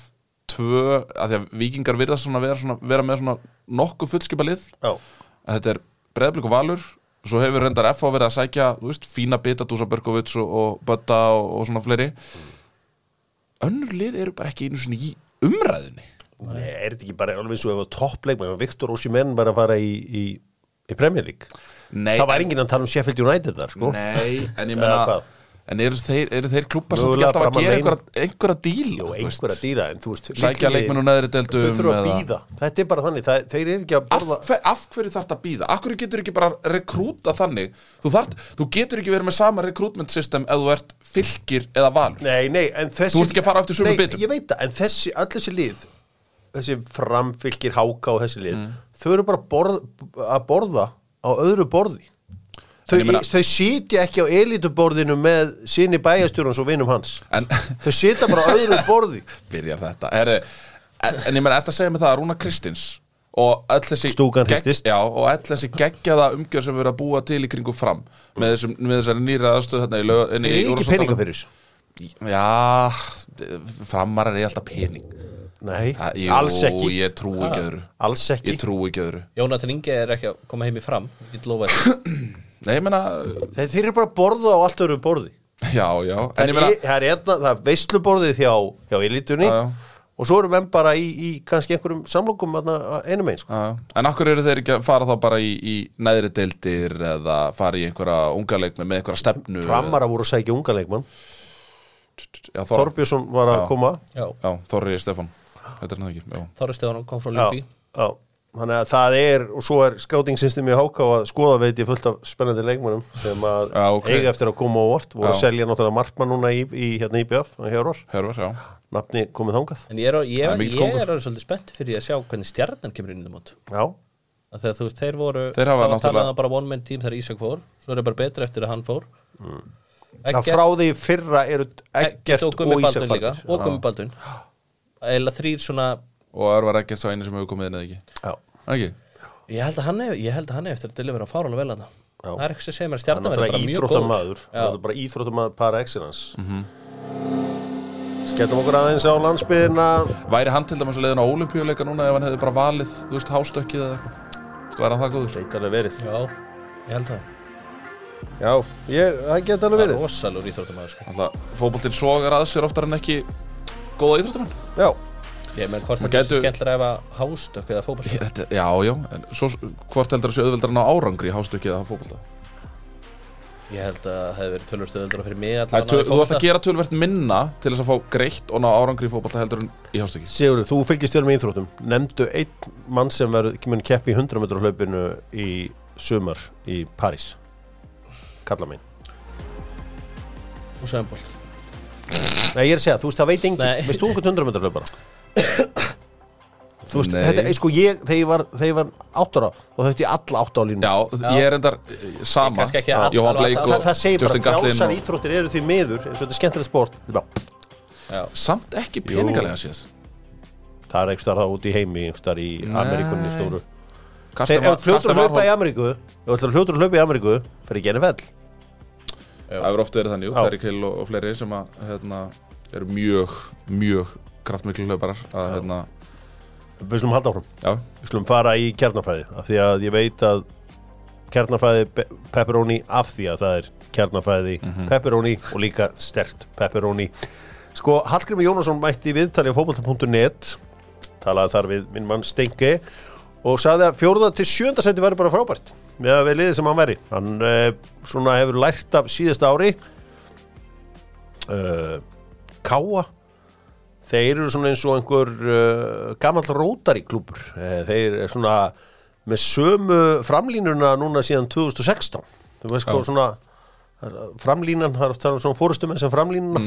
tvö, að því að vikingar virðast svona vera, svona, vera með svona nokkuð fullskipa lið. Að þetta er breðblik og valur svo hefur reyndar FH verið að sækja þú veist, fína bita Dúsa Berkovits og, og Bötta og, og svona fleiri. Önnur lið eru bara ekki einu svona í umræðunni. Nei, er þetta ekki bara alveg og ef toppleik Viktor Ósimenn var að fara í, í, í Premier League? Nei, það var en- enginn að tala um Sheffield United þar sko. Nei, en ég hvað? En eru þeir, eru þeir klubbar sem ekki alltaf að gera einhverja, einhverja díl Jú, einhverja dýra en þú veist Sækja litlu leikmenn úr liðin, neðri deildum þau þurfa að eða- býða þetta er bara þannig, það, þeir eru ekki að af, borða hver, af hverju þarf að býða? Af hverju getur ekki bara rekrúta þannig? Þú, þart, þú getur ekki verið með sama rekrútment system ef þú ert fylgir eða valur Nei, nei, en þessi Þú ert ekki að fara eftir sömu nei, bitum. Ég veit það, en þessi, öll þessi lið þessi framfylgir háka og þessi lið Mm. Þau ég meina- þau sitja ekki á elituborðinu með sinni bæjastjórans og vinum hans. En þau sitja bara á öðru borði. Byrjar þetta. Heri, en, en ég meina, ertu að segja mig það að Rúna Kristins og öll þessi Stúkan gegg- hristist. Já, og öll þessi geggjaða umgjör sem við erum að búa til í kringum fram með, þessum, með þessari nýra aðstöð þarna í lög þeir eru ekki peninga fyrir þessu. Já, framarar er alltaf pening. Nei, Ha, jú, alls ekki. Ég trúi ekki öðru. Alls ekki. Ég trúi ekki öðru. Jónatan Inge er ekki að koma heim í fram Ég get lofa þetta Nei, ég meina, þeir, þeir eru bara að borða á allt öðru borði já, já En Það ég meina, er, það er, einna, það er veisluborðið hjá, hjá elitunni Já, já. og svo eru menn bara í, í kannski einhverjum samlokum þarna einum einn sko. já, já. en akkur eru þeir ekki að fara þá bara í, í neðri deildir eða fara í einhverja unga leikmi með einhverja stefnu Framara voru að sækja unga leikmann Já, Þor, Þorbjörnsson var að Já. koma Já, já, Þorri Stefán er Þorri Stefán kom frá já, Ljubi já. Þannig að það er og svo er skátingssystem í Háká að skoða veit ég fullt af spennandi leikmannum sem að Já, ok. eiga eftir að koma á vort voru að selja náttúrulega markmann núna í, í hérna IBF, já. Nafni komið þangað. En ég er, ég, er ég, ég er svolítið spennt fyrir að sjá hvernig stjarnan kemur inn í mót. Já, Þegar þú veist, þeir voru Þeir hafa það var náttúrulega- talað um bara one man team þegar Ísak fór. Svo er það bara betra eftir að hann fór. Það frá því fyrra eru Eggert og og Ísak Baldun líka. Farnir. Og Gummi Baldun Eða þrýr svona Og Örvar ekkert sá einu sem hefur komið inn eða ekki? Já, Ekki? Ég held að hann hef, ég held að hann hef eftir að delivera fárálega vel að Já. það er eitthvað sem segir mér að stjarnan er verður bara mjög góð íþróttamaður hann er bara íþróttamaður par excellence. Mhm. Skellum okkur aðeins á landsbyðina Væri hann til dæmis að leiðin á olimpíuleika núna ef hann hefði bara valið, þú veist, hástökkið eða eitthvað? Þú veist, væri hann það góður? Geit alveg verið. Já, ég held það. Já, ég, það geta alveg Það er verið. rosalur íþróttamæður sko. Alltaf, fótboltinn sogar að sér oftar en ekki góða íþróttamenn. Já, Ég menn hvort gætu gætu- skemmtilega ef að hástökk eða þetta- Já, já, en svo hvort heldur að sé auðveldar að ná árangri í hástökkið eða fótbolta? Ég held að það hefði verið tölvöld stöðuldra fyrir mig Það allavega töl- í Þú ert fótbolta. að gera tölvert minna til þess að fá greitt og ná árangri í fótbolta heldur en í hástökkið Sigurður, þú fylgist þér með íþróttum. Nemndu einn mann sem verður mun keppi í 100 metra hlaupinu í sumar í París. Kalla sömból Nei, ég er að segja, þú veist, það veit enginn. Veist þú einhvern 100 metra hlaupara? Þú veist, Nei. þetta er sko ég Þegar ég var, þegar ég var áttára þá þauðti ég alla átta á línu Já, ég er endar eh, sama. Kannski ekki allar Jóhann og Bleik allar. það, það segir bara Justin Gatlin frjálsar og- íþróttir eru því miður eins og þetta er skemmtilegt sport. Þetta er bara, Já, Samt ekki peningalega séð það er einhver starf út í heimi einhver starf í. Ameríkunni stóru. Karsten Þegar var- ef þú fljótur Karsten að hlaupa í Warholm- Ameríku ef þú fljótur að hlaupa í Ameríku fyrir ekki enni fell Það hefur oft verið þannig, Já. Terry Kill og, og fleiri sem að, hérna, eru mjög, mjög kraftmiklu hlauparar að, hérna, Við slum halda áfram. Já, Við slum fara í kjarnafæði af því að ég veit að kjarnafæði pe- pepperoni af því að það er kjarnafæði pepperoni og líka stert pepperoni. Sko, Hallgrimur Jónasson mætti viðtali á fótbolta.net talaði þar við minn mann Stengi og sagði að fjórða til sjönda seti væri bara frábært með að við liðið sem hann væri. Hann uh, svona hefur lært af síðasta ári. Uh, Káa þeir eru svona eins og einhver uh, gamall rótari klúpur uh, þeir eru svona með sömu framlínuna núna síðan 2016 þú veist hvað svona framlínan, það er oft talað um svona fórustumenn sem framlínuna.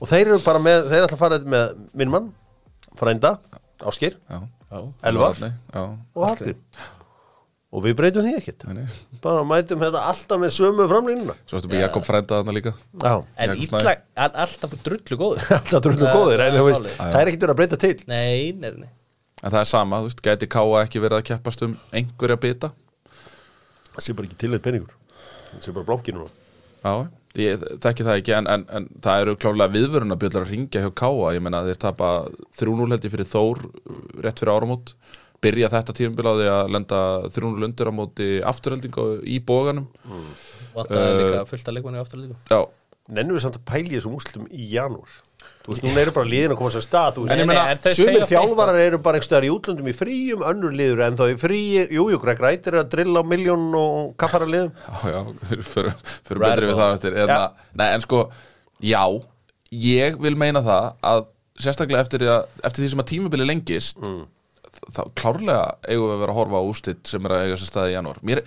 Og þeir eru bara með, þeir ætla að fara með minn mann, frænda Áskir. Elvar og Hallgrim og við breytum því ekkert. Nei, nei. bara mætum þetta alltaf með sömu framlínuna. Svo ertu með Jakob frænda þarna líka. Já, En Jakob illa, all, alltaf drullu góður. Alltaf drullu góðir en það þú er veist, málið. það er ekkert verið að breyta til. Nei, nei, nei. En það er sama, þú veist, gæti Káa ekki verið að keppast um einhverja bita? Það sé bara ekki til eitt peningur. Það sé bara blokki núna. Já, ég þekki það ekki en, en, en það eru klálega viðvörun að bjölla að ringja hjá Káa, ég meina þeir tapa 3-0 held ég fyrir Þór uh, rétt fyrir áramót, byrja þetta tímabil á því að lenda 3-0 undir á móti afturheldingu í bóganum Og það er líka fullt að leikmanni aftur líka Já, nennum við samt að pæli þessum úslim í janúar? Þú veist, núna eru bara liðin að koma sér af stað þú En ég veist, en sumir þjálfarar eru bara einhverstaðar í útlöndum í fríum önnur liður en þá í fríi, jú, jú, Greg Wright er að drilla á miljón og kaffara liðum. Já, já, fyrir, fyrir, betri við það eftir eða, Nei, en sko, já ég vil meina það að sérstaklega eftir, að, eftir því sem að tímabili lengist þá klárlega eigum við að vera að horfa á úslit sem er að eiga sér staði í janúar. Mér,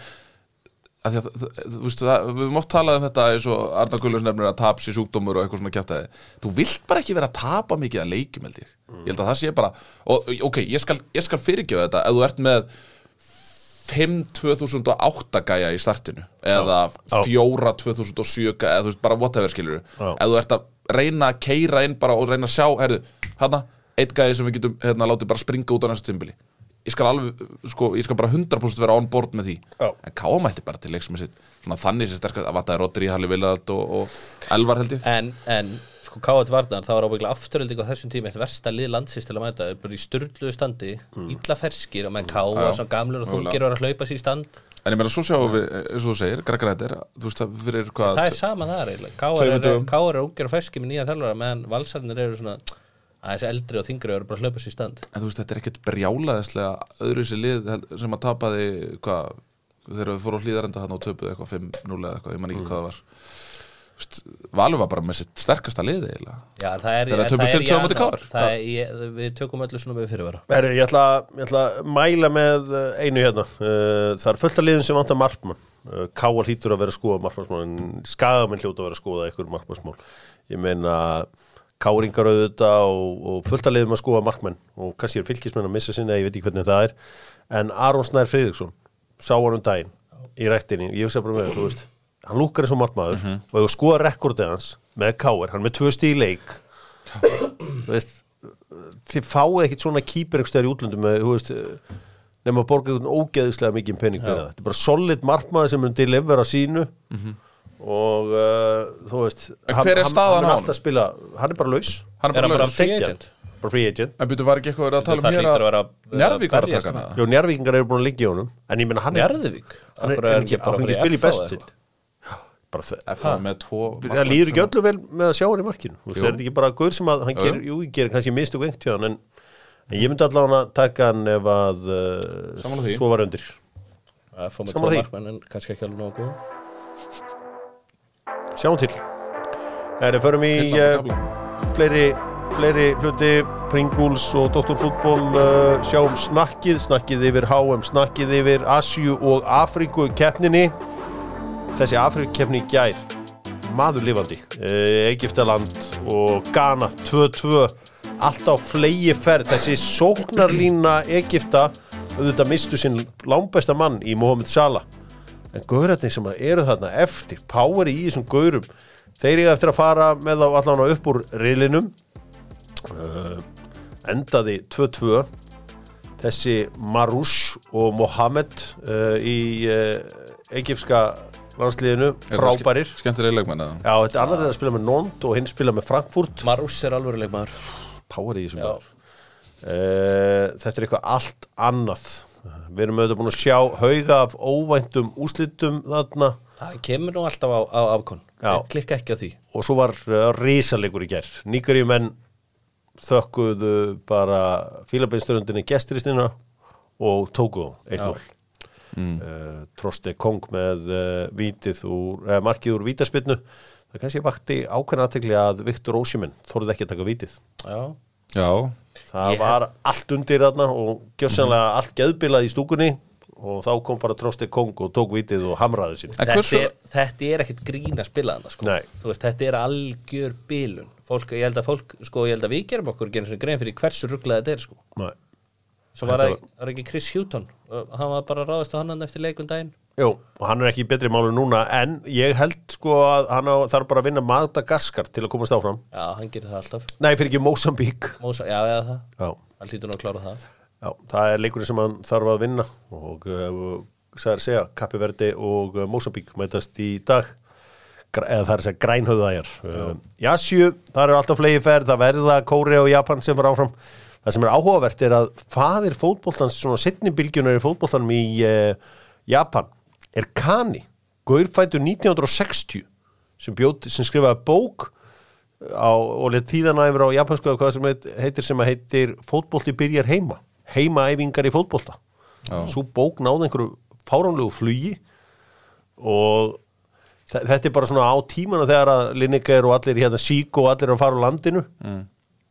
að að, þú veist, það, við höfum oft talað um þetta eins og Arna Gullus nefnir að taps í sjúkdómur og eitthvað svona kjátaði þú vilt bara ekki vera að tapa mikið að leikjum held ég, ég held að það sé bara og ok, ég skal, ég skal fyrirgjöfa þetta. Ef þú ert með 5-2008 gæja í startinu eða 4-2007 gæja eða þú veist bara whatever skilur Já. ef þú ert að reyna að keira inn bara og reyna að sjá, herðu, hana eitt gæja sem við getum hérna látið bara springa út á næsta tímbili ég skal alveg, sko, ég skal bara 100% vera on board með því. Já. en Káa mætti bara til leiks með sitt svona þannig sem sterkast. Að vataði Rodri, Halli Villard og, og Elvar held ég. En, en sko Káat Varnar, það var ábygglega afturölding á þessum tíma eitt versta lið landsins til að mæta. Er bara í styrluðu standi, illa ferskir og menn Káa, Já, svona gamlur og þungir var að hlaupa sér í stand. En ég meina svo sjáum við, eins og þú segir, Greg Rættir þú veist það fyrir hvað Það er sama það er eiginlega Tveimur er. Káar er ungir og ferskir með nýja þjálfara meðan valsarnir eru svona aðeins eldri og þingri eru bara að hlaupa sér í stand. En þú veist þetta er ekkert brjálaðislega öðru sér lið sem að tapaði hvað, þegar við fórum hlýðarenda hann og töpuðu eitthvað 5-0 eða eitthvað, ég man ekki hvað það var. Þú veist, Valur var bara með sitt sterkasta lið eiginlega. Já, það er, Þegar það er í 5-2 á móti janúar. KR. Það er, ég, Við tökum öllu svona með fyrirvara. Herri, ég ætla, ég ætla að mæla með uh, einu hérna. Uh, það er fullt af liðin sem vantar markmann. Uh, Káa hlýtur að vera að skoða markmannsmál en skagamenn hljóta að vera að skoða einhver markmannsmál ég meina Káringar auðvitað og, og fullt af liðum að skoða markmenn. Og kannski er fylgismenn að missa sinni ég veit ekki hvernig það er. En Aron Snær Friðriksson sá hann um daginn í rektinni, ég hugsa bara með það, þú veist hann lúkar eins og markmaður og ef þú skoða rekordið hans með Káir, hann er með tvö stíð leik. Þú veist þið fáið ekkit svona kýpir einhver stöður í útlöndum með, þú veist, nema að borga ógeðislega mikið fyrir það. Þetta er bara solid markmaður sem mun delivera sínu og uh, þú veist En hver er staðan hann, á hann, honum? alltaf spila, hann er bara laus. Hann Er hann bara free agent? bara free agent. En byrju var ekki eitthvað að tala um hér að að vera- Njarðvík var að berjast taka hana Jó, njárvíkingar eru búin að liggja í honum en ég meina hann er, Njarðvík? hann er, er hann ekki, á bara hann ekki spil í best bara það F með tvo það líður ekki öllu vel með að sjá hann í markinu. Jú. það er ekki bara guður sem að hann Jú, gerir, jú, gerir kannski mistug vengt hjá hann en, ég myndi allavega að taka hann ef að uh, svo var sjáum til. Það er förum í uh, fleiri, fleiri hluti. Pringles og Doktorfútból uh, sjáum snakkið, snakkið yfir HM snakkið yfir Asju og Afríku keppninni. Þessi Afríku keppni gær maður lifandi. Uh, Egiptaland og Ghana 2-2 alltaf flegi ferð þessi sóknarlína Egipta auðvitað mistu sinn lámbesta mann í Mohamed Salah en gaurarnir sem eru þarna eftir power í þessum gaurum þeir eru eftir að fara með þá allan upp úr riðlinum. Uh, endaði 2-2 þessi Marouche og Mohamed uh, í uh, egypska landsliðinu frábærir. skemmtilega leikmenn eða? Já, þetta er annar er að spila með Nond og hinn spila með Frankfurt. Marús er alveg leikmaður. Power í þessum uh, þetta er eitthvað allt annað við erum auðvitað búin að sjá hauga af óvæntum úslitum þarna. Það kemur nú alltaf á, á afkon. Klikka ekki á því. Og svo var uh, risalegur í ger Níkaríumenn þökkuðu bara fílabeinsturundinni gestiristina og Togo 1-0 mm. Trosti Kong með uh, vítið úr, uh, markið úr vítaspinnu það kannski vakti ákveðna aðtekli að Viktor Ósjumenn þorði ekki að taka vítið. Já, Já, það Ég var allt undir þarna og gjössanlega allt geðbilað í stúkunni og þá kom bara Trosti Kong og tók vítið og hamraði sín þetta, hversu- er, þetta er ekkit grín að spila þarna sko. Veist, þetta er algjör bilun fólk, ég held að fólk, sko, ég held að við gerum okkur ekki einu sinni grein fyrir hversu ruglað þetta er sko. Nei. Svo var, var, var ekki Chris Houghton hann var bara ráðist á hann eftir leikun daginn Jú, og hann er ekki í betri málu núna en ég held sko að hann á, þarf bara að vinna Madagaskar til að komast áfram. Já, hann gerir það alltaf. Nei, fyrir ekki Mosambík Mósa, Já, eða það, Já, hann hlýtur nú að klára það. Já, það er leikurinn sem hann þarf að vinna og uh, sagði að segja, Kappiverdi og uh, Mosambík mætast í dag. Gr eða það er að segja grænhöðæjar uh, Jasju, það eru alltaf flegi ferð það verða Kóri og Japan sem var áfram. Það sem er áhugavert er að faðir fótboltans, svona setni bylgjunar í fótboltanum í uh, Japan er Kani, gaurfættur 1960 sem, bjóð, sem skrifaði bók á, og let tíðana yfir á japansku eða hvað sem heit- heitir sem að heitir fótbolti byrjar heima heimaæfingar í fótbolta Já. svo bók náði einhverju fáránlegu flugi og þe- þetta er bara svona á tímana þegar að Lineker og allir hérna sík og allir eru að fara á landinu mm.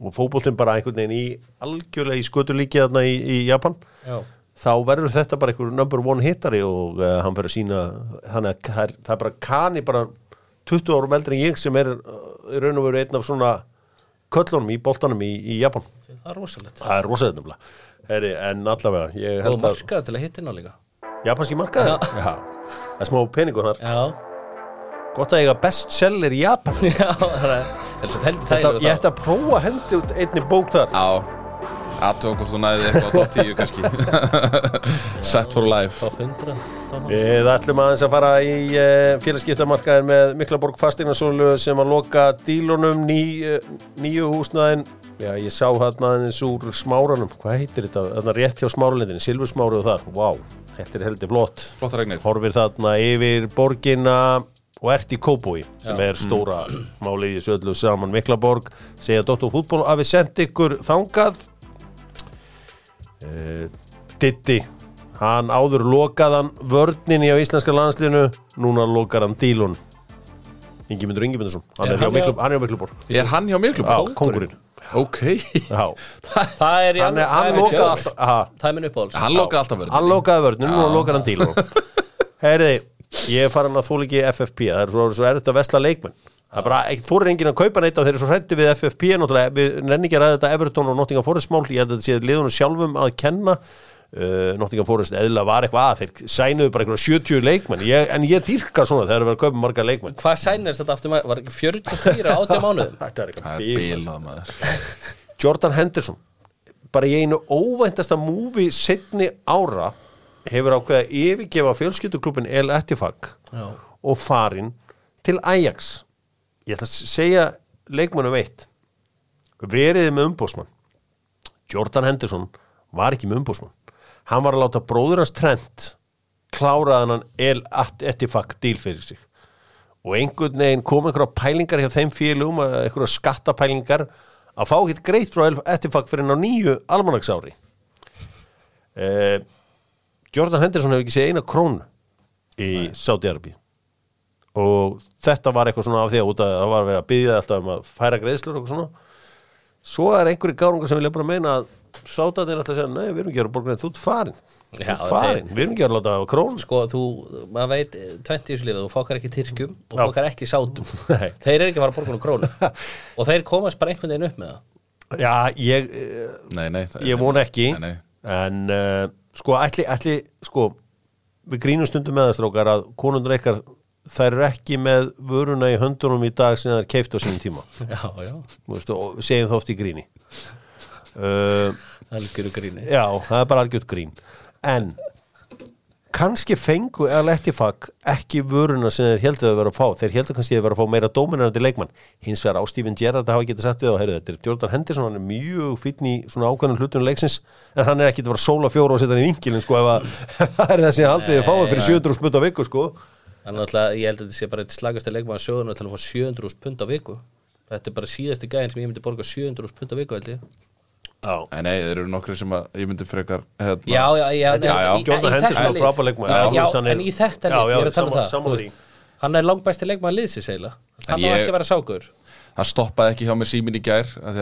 og fótboltin bara einhvern veginn í algjörlega í skötulíki þarna í, í Japan Já, þá verður þetta bara einhver number one hittari og uh, hann verður að sína þannig að það er, það er bara Kani bara 20 árum eldri en ég sem er í raun og veru einn af svona köllunum í boltanum í, í Japan. Það er rosalegt. Það er rosaðið nefnilega. Heri, en allavega, ég Og held að markaðu til að á líka. Japanski markaður, já. það er smá peningur þar, Já, gott að eiga bestseller í Japan. Já, það er Þess að heldur ætla, þægilega ég ætla að prófa að hendi út einni bók þar. Já Aðtökum hvort þú næði eitthvað á top 10 kannski. Set for life. Top 100 dómar. Við ætlum aðeins að fara í uh, félagskiptamarkaðin með Miklaborg Fastignarsólu sem að loka dílunum ný, uh, nýju húsnaðin Já, ég sá hann aðeins úr smáranum Hvað heitir þetta? Þarna rétt hjá smáralindinni, silfursmáru og þar. Vá, þetta er heldur flott. Flott regnir Horfir þarna yfir borgina og ert í Kóbói sem Já. er stóra málið í þessu öllu saman. Miklaborg segja Dóttur fútból að við sendi ykkur þangað Ditti hann áður lokaðan vörninni á íslenska landslinu núna lokar hann dílun. Ingimundur Ingimundursson hann Er er hjá hann hjá- Miklu- hann er Er hann hjá Miklum? Já, kongurinn Ok. Það er hann, hann lokaði alltaf uppáhalds. Hann lokaði alltaf verður hann lokaði vörnum og lokar hann dílun Heyriði, ég er farin að þúl ekki FFP það er svo, svo erfitt að vesla leikmenn það er bara, þú er enginn að kaupa neitt af þeir eru svo hrætti við FFP náttúrulega, við nenni ekki að ræða þetta Everton og Nottingham Forest mál, ég held að þetta sé liðunum sjálfum að kenna. Uh, Nottingham Forest eðla var eitthvað að, þeir sænuðu bara eitthvað 70 leikmenn, ég, en ég dýrka svona þegar það er að kaupa marga leikmenn. Hvað sænir þetta aftur maður? Var ekki 44 á 80 mánuðum? Þetta er Það eitthvað er bíl bilað maður. Jordan Henderson bara í einu óvæntasta múfi setni ára hefur ákveða yfirgefa fjölskylduklubin El Ettifag Já. og farin til Ajax ég ætla að segja leikmannum eitt. Veriði með umbósmann Jordan Henderson var ekki með umbósmann hann var að láta bróður hans trend kláraðan hann El Ettifag díl fyrir sig. Og einhvern veginn kom einhverja pælingar hjá þeim félugum, einhverja skattapælingar að fá hitt greitt frá Ettifag fyrir hann á nýju almanaksári. Eh, Jordan Henderson hefur ekki séð eina krónu í Saudi-Arabi og þetta var eitthvað svona af því að út að það var að vera að byggja alltaf um að færa greiðslur og eitthvað svona. Svo er einhverju gárungar sem vilja bara meina að Sátaðin alltaf að segja, nei, við erum ekki að borga þú ert farin, þú ert farin. við erum ekki að láta á krónu. Sko, þú, maður veit 20 í þessu lifið, þú fokkar ekki tyrkjum og Já. fokkar ekki sátum. Nei. Þeir eru ekki að fara að borga nú krónu. Og þeir komast bara einhvern veginn upp með það. Já, ég, eh, Nei, nei ég vona ekki. Nei, nei. En uh, sko ætli, ætli sko, við grínum stundum með það strókar að konundur eitthvað þær eru ekki með vöruna í höndunum í dag sem það er keift á sínum tíma. Já, já, veist, og segjum það oft í gríni. Uh, algjöru gríni. Já, það er bara algjört grín. En kannski fengu eða lettifag ekki vöruna sem þeir heldur að vera að fá. Þeir heldur kannski að vera að fá meira dóminarandi leikmann. Hins vegar á Steven Gerrard að hafa getið sagt við og heyrðu, þetta er Jordan Henderson, hann er mjög fítn í svona ákveðnum hlutunum leiksins en hann er ekki að vera að sóla fjóra og setja hann í vinkilin sko, ef að það er þessi haldið að fá það fyrir 700 spöld á viku sko Þannig að ég held að þetta sé bara eitt slagast að leikmaður söguna til að fá 700 pund á viku. Þetta er bara síðasti gæðin sem ég myndi borga 700 pund á viku held ég. Já. En nei, þeir eru nokkri sem að ég myndi frekar hérna, Já, já, já, nei, Jordan í Henderson er frábær leikmaður. Já, en í þetta Já, já, ég er að tala um það Hann er langbæsti leikmaður liðsins eiginlega. Hann á ekki að vera sákur Það stoppaði ekki hjá mér símin í gær að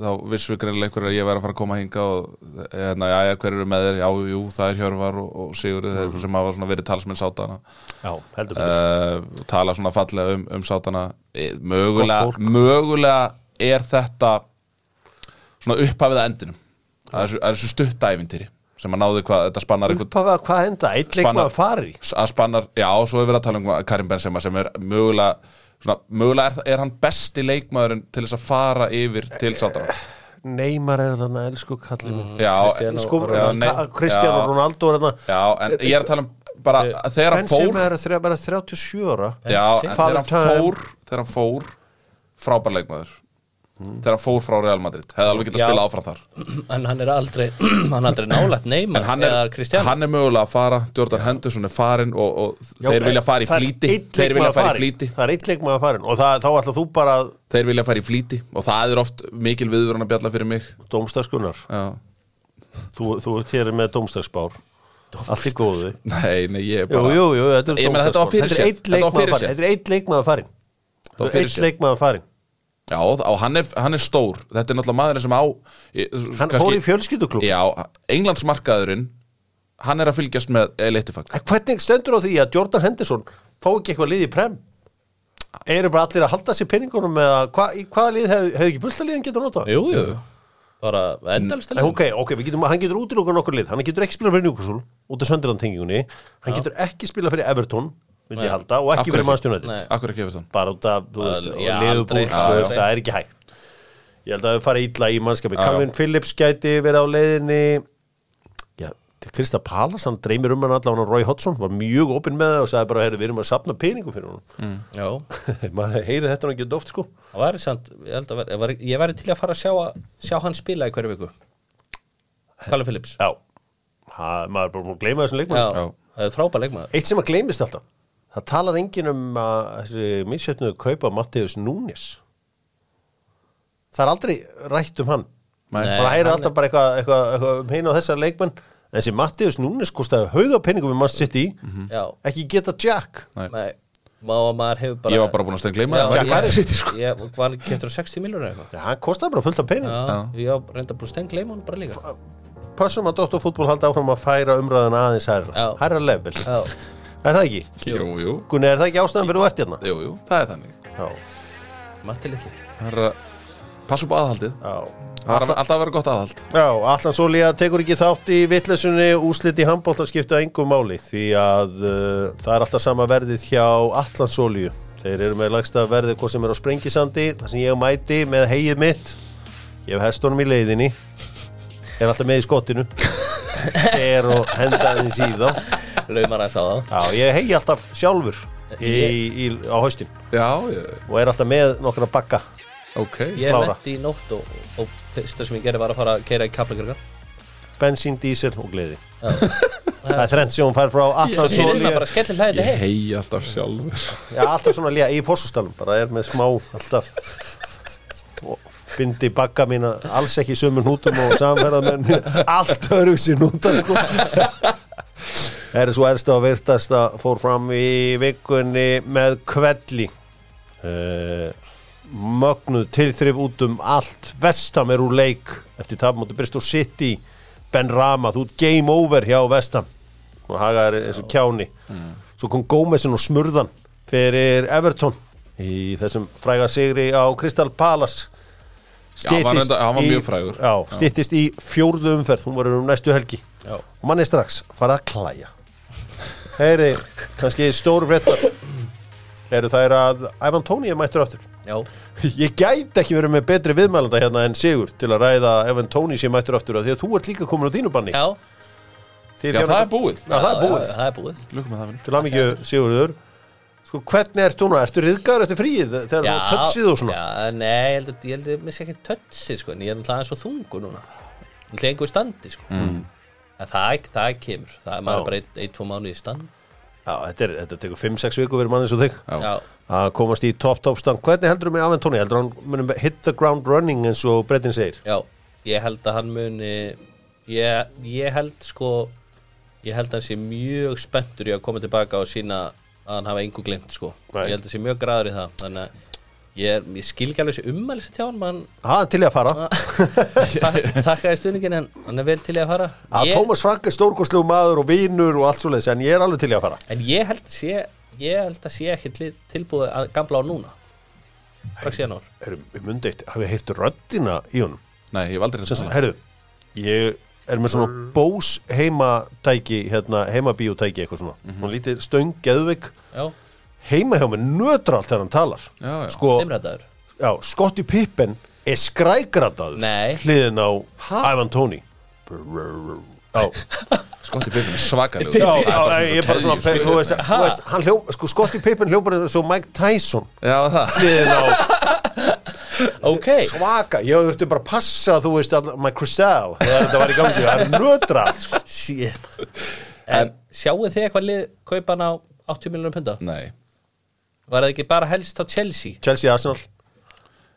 þá vissu greinilega einhver að ég væri að fara að koma hinga og hérna, já, já, hver eru með þér? Já, jú, það er Hjörvar og, og Sigurður þeir sem hafa svona verið talsmenn sátana Já, uh, tala svona fallega um, um sátana Eh, mögulega, mögulega er þetta svona upphafið að endinum. Að þessu, að þessu stuttæfintýri sem að náði hvað, þetta spannar Upphafið að hvað enda, eitt leikmaður fari? að spannar, já, svo hefur við að tala um Karim Benzema sem er mögulega svona, mögulega er, er hann besti leikmaðurinn til þess að fara yfir til sátana Neymar er þarna, elsku kallið nei, Kristján og Ronaldo er þarna. Já, en ég er að tala um bara að þegar hann fór Benzema er þrjá- bara 37 ára. Já, en Father þegar hann fór þegar hann fór frábær leikmaður þegar hann fór frá Real Madrid. Hefði alveg getað Já. spila áfram þar. En hann er aldrei Hann er aldrei nálægt Neymar hann er, hann er mögulega að fara. Jordan Henderson er farin og, og Já, þeir vilja fara í er einn þeir vilja fara í flýti. Það er eitt leikmaður farin og það, þá ætla þú bara að þeir vilja fara í flýti. Og það er oft mikil viðvörun að bjalla fyrir mig. Dómstagskunnar Já. Þú, þú hér með dómstagsbár Allt í góðu. Nei, nei, ég er Jú, bara jú, jú, þetta er Ég meina, þetta fyrirséð. Þetta er eitt Þetta farin er eitt leikmaður farin Það var Þetta er eitt fyrirséð. leikmaður farin Já, og og hann er, hann er stór. Þetta er náttúrulega maðurinn sem á Hann kannski- fór í fjölskylduklub Já, Englandsmarkaðurinn hann er að fylgjast með Eleitifag Hvernig stendur á því að Jordan Henderson fá ekki eitthvað lið í prem? Eru bara allir að halda sér penningunum eða hva, í hvaða lið hefði hef ekki fullt að liðin getur notað? Jú, jú. Bara endalist Nei, ok, ok, við getum, hann getur útilokað nokkur lið. Hann getur ekki spilað fyrir Newcastle út af Sönderland tengingunni hann getur ekki spilað fyrir Everton myndi ég halda, og ekki eftir þann bara út af, og aldrei. það er ekki hægt. Ég held að það fara illa í mannskapi. Calvin Phillips gæti verið á leiðinni. Já, til Krista Palas hann dreymir um hann allavega Roy Hodgson var mjög opinn með það og sagði bara, við erum að sapna peningum fyrir hann Já. Maður heyri þetta nú ekki oft sko. Samt Ég held að væri- ég væri- Ég væri til að fara að sjá, að- sjá hann spila í hverju viku. Callum Phillips. Já, ha, maður er bara múin að gleyma þessum leikmann það er frábær leikmaður. Eitt sem að gleymist alltaf það talar enginn um að þessi misjötnuðu kaupa Mattius Núnes. Það er aldrei rætt um hann. Heyri hann alltaf bara eitthvað eitthva, eitthva um heina á þessar leikmenn. En þessi Mattius Núnes kostaði hauga peningum við mann sitt í Já. Ekki geta Jack. Nei. Nei. Maður hefur bara Ég var bara búin að stengla Já, það. Jack ég, sitt í, sko. ég var getur 60 miljónur eitthvað? Já, hann kostaði bara fullt af peningum. Já, ég var reynda búin að steng gleyma hann bara líka. Passum að Dr. Fútból haldi áfram að færa umræðan aðeins hærra. Hærra level. Já, Er það ekki? Jú, jú, Gunni, er það ekki ástæðan fyrir þú ert hérna? jú, jú, það er þannig. Já, Matti litli. Það er að passa upp á aðhaldið. Já. Það er alltaf að vera gott aðhald. Já, Allan Sólía tekur ekki þátt í vittlesunni úslit í handbólta skipta engum máli því að uh, það er alltaf sama verðið hjá Allan Sólíu þeir eru með lagsta verðið hvað sem er á Sprengisandi þar sem ég mæti með heið mitt. Ég hef hestunum í leiðinni. Er alltaf með í skottinu. Er og henda þeim síðan Laumar að sá það Já, ég hegi alltaf sjálfur í, í, á haustin. Já, ég, og er alltaf með nokkra bakka. Ok. Ég Klára. lendi í nótt og, og fyrsta sem ég gerði var að fara að keira í kaplagrögar bensín, dísil og gleði. Það er þrennt sem hún fær frá Svo ég reyna bara að skella hlæði Ég heim. hegi alltaf sjálfur. Já, alltaf svona lía í fórsústalum bara er með smá alltaf. Og bindi bagga mína alls ekki í sömu hnútum og samferðað með allt öruvísi hnúta sko. er svo ersta og virtasta fór fram í vikunni með kvelli. Uh, mögnuð tilþrif út um allt vestam er úr leik eftir tapmóti Bristol City. Ben Rama, þú ert game over hjá vestam og hagaður þessu kjáni. Svo kom Gómezin og smurðan fyrir Everton í þessum fræga sigri á Crystal Palace. Já, hann var í- mjög frægur. já, styttist í fjórðu umferð. Hún var um næstu helgi. Já. og mann er strax farið að klæja heyri, kannski stóru fréttar. Eru þær að Ivan Tóni er mættur aftur? Já, ég gæti ekki verið með betri viðmælanda hérna en Sigur til að ræða Ivan Tóni sé mættur aftur af því að þú ert líka komin á þínu banni. Já. Já, það er búið. Já, það er búið. Það er búið. Lukum með það vinur. Til aðmyggju Sigurður. Sko, hvernig ert þú nú? Ertu riðgar eftir fríð þegar þú tötsið og svona? Já, nei, ég held að ég held að missi ekki tötsið sko, en ég er náttúrulega aðeins svo þungu núna. Ég held einhver standi sko. Mm. En það, það kemur, það er maður bara ein, ein, tvo mánu í stand. Já, þetta, er, þetta tekur 5-6 viku verið mann eins og þig. Að komast í top top stand. Hvernig heldur þú með Aventóni? Heldur hann hit the ground running eins og Brettin segir? já, ég held að hann muni ég, ég held sko ég held að hann sé mjög spenntur í að koma tilbaka og sína að hann hafa engu glimt sko. Nei. ég held að sé mjög graður í það þannig að ég, er, ég skil ekki alveg þessi ummæli sem tjá hann er til í að fara. Takkaði stuðningin en hann er vel til í að fara. Að ég, Tómas Frank er stórkostlegu maður og vinur og allt svo leiðis en ég er alveg til í að fara. En ég held að sé ég held að sé ekki til- tilbúið að gamla á núna. Strax í janúar. Við myndi eitt, hafið heyrt röddina í honum? Nei, ég hef aldrei Sess, þetta Herru, ég er með svona Bose heimatæki hérna, heimabíótæki eitthvað svona. Mm -hmm. lítið stöng, geðvik já, heima hjá mig nötra allt þegar hann talar. Já, já. sko, dimrættaður já, Scottie Pippen er skrækrataður Nei. hliðin á Ivan Toney já, Skotti Pippen er svakalegur. Já, já, ég er bara svona keðju, þú veist, þú veist, hann hljó, sko Scottie Pippen hljópar svo Mike Tyson. Já, það. Hliðin á ok, svaka, ég þurfti bara að passa þú veist, all, my crystal þegar þetta var í gangi, það er nötra allt sko. shit. En sjáu þið eitthvað lið kaupa hann á 80 miljonum punda? Nei, var það ekki bara helst á Chelsea? Chelsea Arsenal,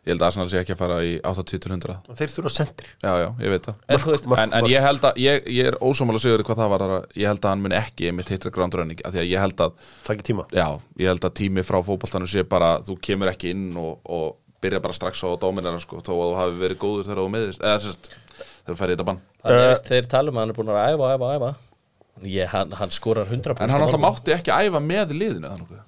ég held að Arsenal sé ekki að fara í 80-100 þeir þurfa sendir. Já, já, ég veit það. En Mark- En, en ég held að, ég, ég er ósámála sigur hvað það var að ég held að hann mun ekki einmitt hitta grándrönning af því að ég held að, það ekki tíma. Já, ég held að tími frá fótballtanum sé bara, þú kemur ekki inn og, og byrja bara strax á dóminara sko, þó að þú hafi verið góður þegar þú meðist eða sérst, þegar þú færði þetta bann. Þannig Eh, að veist, þeir tala um að hann er búin að æfa, æfa, æfa. Ég, hann, hann skorar 100% En hann alltaf mátti ekki æfa með liðinu nokkuð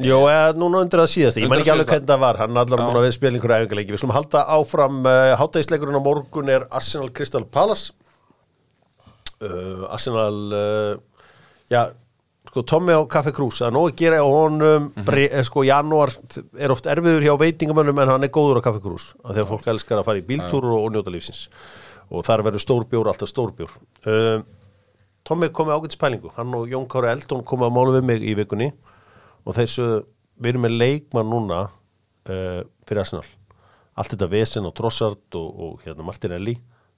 Jó, eða núna undir það síðast, ég man Undir ekki alveg hvernig það var. Hann er allar búin að við spila einhverja æfingarleiki við slum halda áfram, uh, hátægisleikurinn á morgun er Arsenal Crystal Palace. Uh, Arsenal uh, já, sko Tommy á Café Krús, það er nóg að gera á honum. Bre, eh, sko janúar er oft erfiður hjá veitingamönnum en hann er góður á Café Krús að fólk elskar að fara í bíltúr og, njóta lífsins. Og þar verður stórbjór alltaf stórbjór. Uh, Tommy kom með ágætis pælingu. Hann og Jón Kári Eldon kom að mála við mig í vikunni og þessu, við erum með leikmann núna uh, fyrir Arsenal. Allt þetta vesen og Trossard og, og hérna Martinelli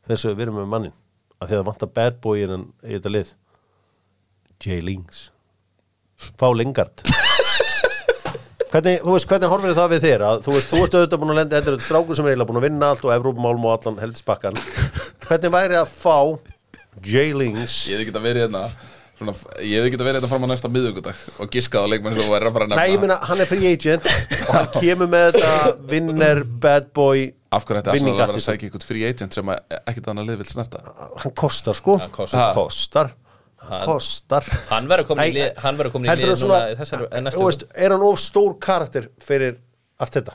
þessu við erum með mannin af því að það vantar bad boy í, þennan- í þetta lið. J. Lings. Pá Lingard. Hvernig, þú veist, hvernig horfir það við þér? Að þú veist, þú ert auðvitað búin að lenda þetta er strákur sem er eiginlega búin að vinna allt og Evrópumálm og allan heldspakkan hvernig væri að fá J. Lings? Ég hefði geta verið hérna svona, Ég hefði geta verið hérna fram á næsta miðugudag og giskað á leikmenn sem þú væri að fara að Nei, ég nefna meina, hann er free agent. Og hann kemur með þetta vinner, bad boy Af hverju ætti Arsenal að vera að sækja ykkur free agent sem ekkert annað lið vil snerta? Hann kostar sko. Hann kostar. Hann kostar. Hann- Kostar. hann verður komin í lið hann verður komin í lið núna svona, í þessari en þú næstu veist, er hann of stór karakter fyrir allt þetta?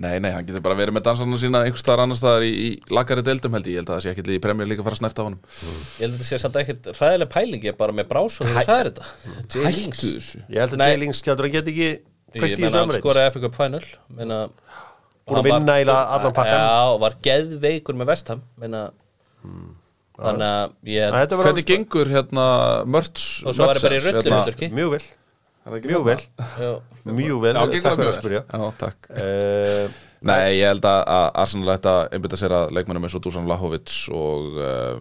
Nei, nei, hann getur bara verið með dansarna sína einhvers staðar annars staðar í, í lagari deildum held ég, ég held að það sé ekkert í premjör líka að fara að snerta á honum ég held að þetta sé samt ekkert ræðileg pæling ég er bara með brás og þegar sagði þetta J. Lings Hættu þessu Ég held að Nei. J. Lings skjáldur hann get ekki ég kveikt í menna þessu hann ömreits skoraði FA Cup Final menna Búin að vinna eiginlega allan pakkann. já og var geðveikur með Vestham menna þannig að ég Þetta Hvernig gengur hérna mörts Og svo var ég bara í rullu hérna. Mjög vel, er það mjög vel. Já, Mjög vel, Já, gengur takk fyrir mjög að spyrja. Vel Já, takk. Uh, Nei, ég held að að Arsenal ætti að einbytta sér að leikmennum eins og Dusan Lahovic og uh,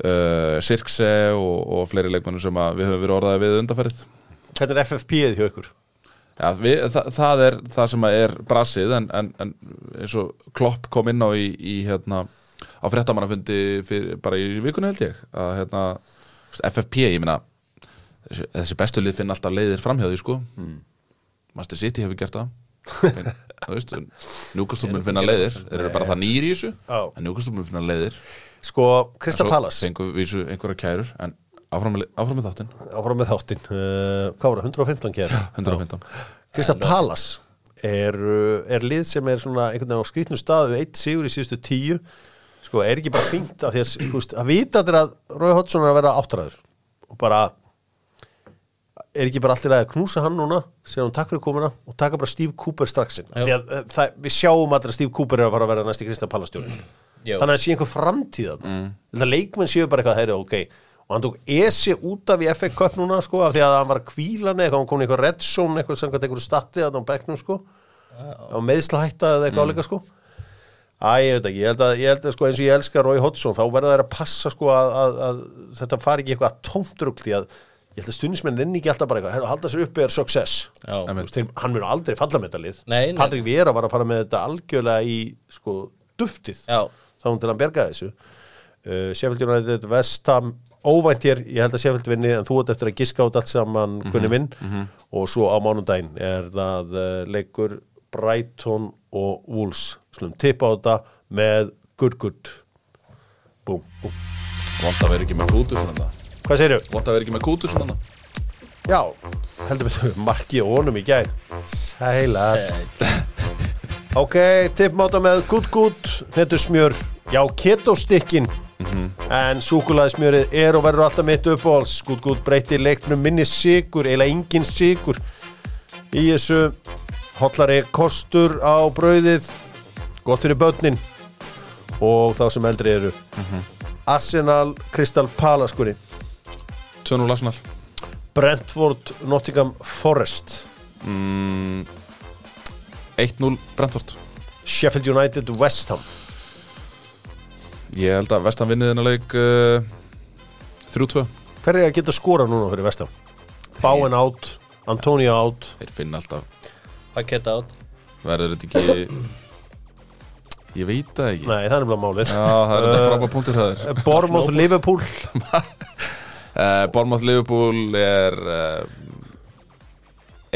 uh, Sirkse og, og fleiri leikmennum sem að við höfum verið orðaði við undanferðið Hvernig er FFP-ið hjá ykkur? Já, við, það, það er það sem að er brasið en, en, en eins og Klopp kom inn á í, í hérna á fréttamannafundi fyrir, bara í vikunni held ég að hérna FFP, ég meina þessi, bestu lið finna alltaf leiðir framhjáði sko. Mm. Master City hefur gert það. Þú veist, njúkastum mun finna leiðir. þeir eru bara það nýri í þessu Já. en njúkastum mun finna leiðir. Sko, Krista Pallas einhverja kærur en áfram, með- áfram með þáttinn. Áfram með þáttinn. Uh, Hvað það, 115 kjær? 115 Krista Pallas er, uh, er lið sem er svona einhvern veginn á skrýtnu stað við eitt sigur í síðustu tíu. Sko, er ekki bara fínt af því að, þú veist, að vita þetta að Rói Hotsson er að vera áttræður og bara er ekki bara allir að knúsa hann núna segja hann takk fyrir komuna og taka bara Steve Cooper strax inn. Því að uh, það, við sjáum allir að Steve Cooper er að fara að vera næsti Krista Pallas stjórn Jú. þannig að það sé einhver framtíð mm. þetta leikmenn séu bara eitthvað heyri, ok. Og hann tók Esi út af í FA Cup núna sko, af því að hann var að kvíla neð eitthvað, hann kom í eitthvað red zone, eitthvað sem eitthvað statti að hann bekknum sko. Og meðsla hætta eða eitthvað áleika sko. Æ, ég veit ekki, ég held að, ég held að sko, eins og ég elska Rói Hodgson, þá verða þær að passa sko að, að, að þetta fari ekki eitthvað tómtrugl því að ég held að stundismenn enn ekki alltaf bara eitthvað, "Heyrðu, halda sér uppi er success. Þeir- hann mun aldrei falla með þetta lið. Nei, nei. Patrik Vera var að fara með þetta algjörlega í sko, duftið. Já, þá hún til að berga þessu. Uh, Sheffield United, West Ham óvænt hér, ég held að Sheffield vinni en þú ert eftir að giska át allt saman kunni minn. og svo á mánudaginn er það uh, leikur Brighton og Wolves. Slum tippa á þetta með good good. Búm, búm. Vont að vera ekki með kútu svona hvað segirðu? Vont að vera ekki með kútu svona. Já, heldur við þau marki og honum í gæð Sælar. Ok, tippmáta með good good Hnetusmjör, já, ketostikkin En súkulaðismjörið er og verður alltaf mitt uppáhalds. Good good breytir leiknum minni sigur Eila engin sigur Í þessu. Hollari kostur á brauðið Gott fyrir börnin Og þá sem eldri eru. Arsenal Crystal Palace skuri 2-0 Arsenal? Brentford Nottingham Forest. Mm, 1-0 Brentford. Sheffield United West Ham. Ég held að Vestan vinnið þennan leik uh, 3-2 Hver er að geta skora núna fyrir West Ham? Bowen out, Antonio out. Þeir finna alltaf. Pakket át Verður þetta ekki Ég veit það ekki. Nei, það er bara málið. Já, það er þetta Uh, frábæð punktur það er Bournemouth Liverpool uh, Bournemouth Liverpool er uh,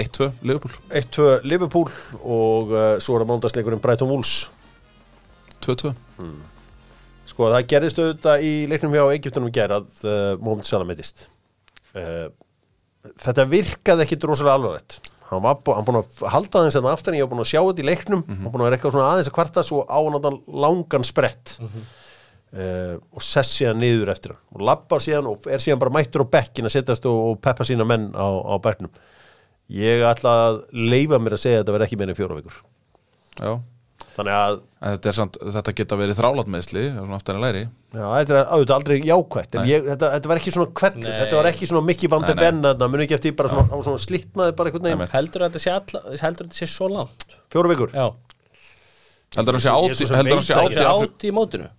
1-2 Liverpool. 1-2 Liverpool og uh, svo er að mándagsleikurinn Brighton Wolves. 2-2 Sko, það gerðist auðvitað í leiknum hjá Egyptunum í gær að Mohamed Salah meitist Þetta virkaði ekki rosalega alvarlegt. Hann var búin að halda þess að aftan ég var búin að sjá þetta í leiknum. Hann búin að eitthvað svona aðeins að kvarta svo á að langan sprett uh, og sess síðan niður eftir hann. Og lappar síðan og er síðan bara mættur á bekkin að setjast og, og peppa sína menn á, á bekknum. Ég ætla að leifa mér að segja að þetta verði ekki meira en fjóra vikur. Já. Þannig að þetta, er samt, þetta geta verið þrálat meðsli svona aftur en læri. Já, þetta er auðvitað aldrei jákvætt en Nei. ég, þetta, þetta var ekki svona Nei. þetta var ekki svona Mickey Van de Nei, nei. Ben þarna, muni ekki eftir bara svona, svona slitnaði bara veginn. Nei, Heldur þetta sé, alla, heldur þetta sé svo langt? Fjóra vikur, Já, Heldur hann sé átt í mótinu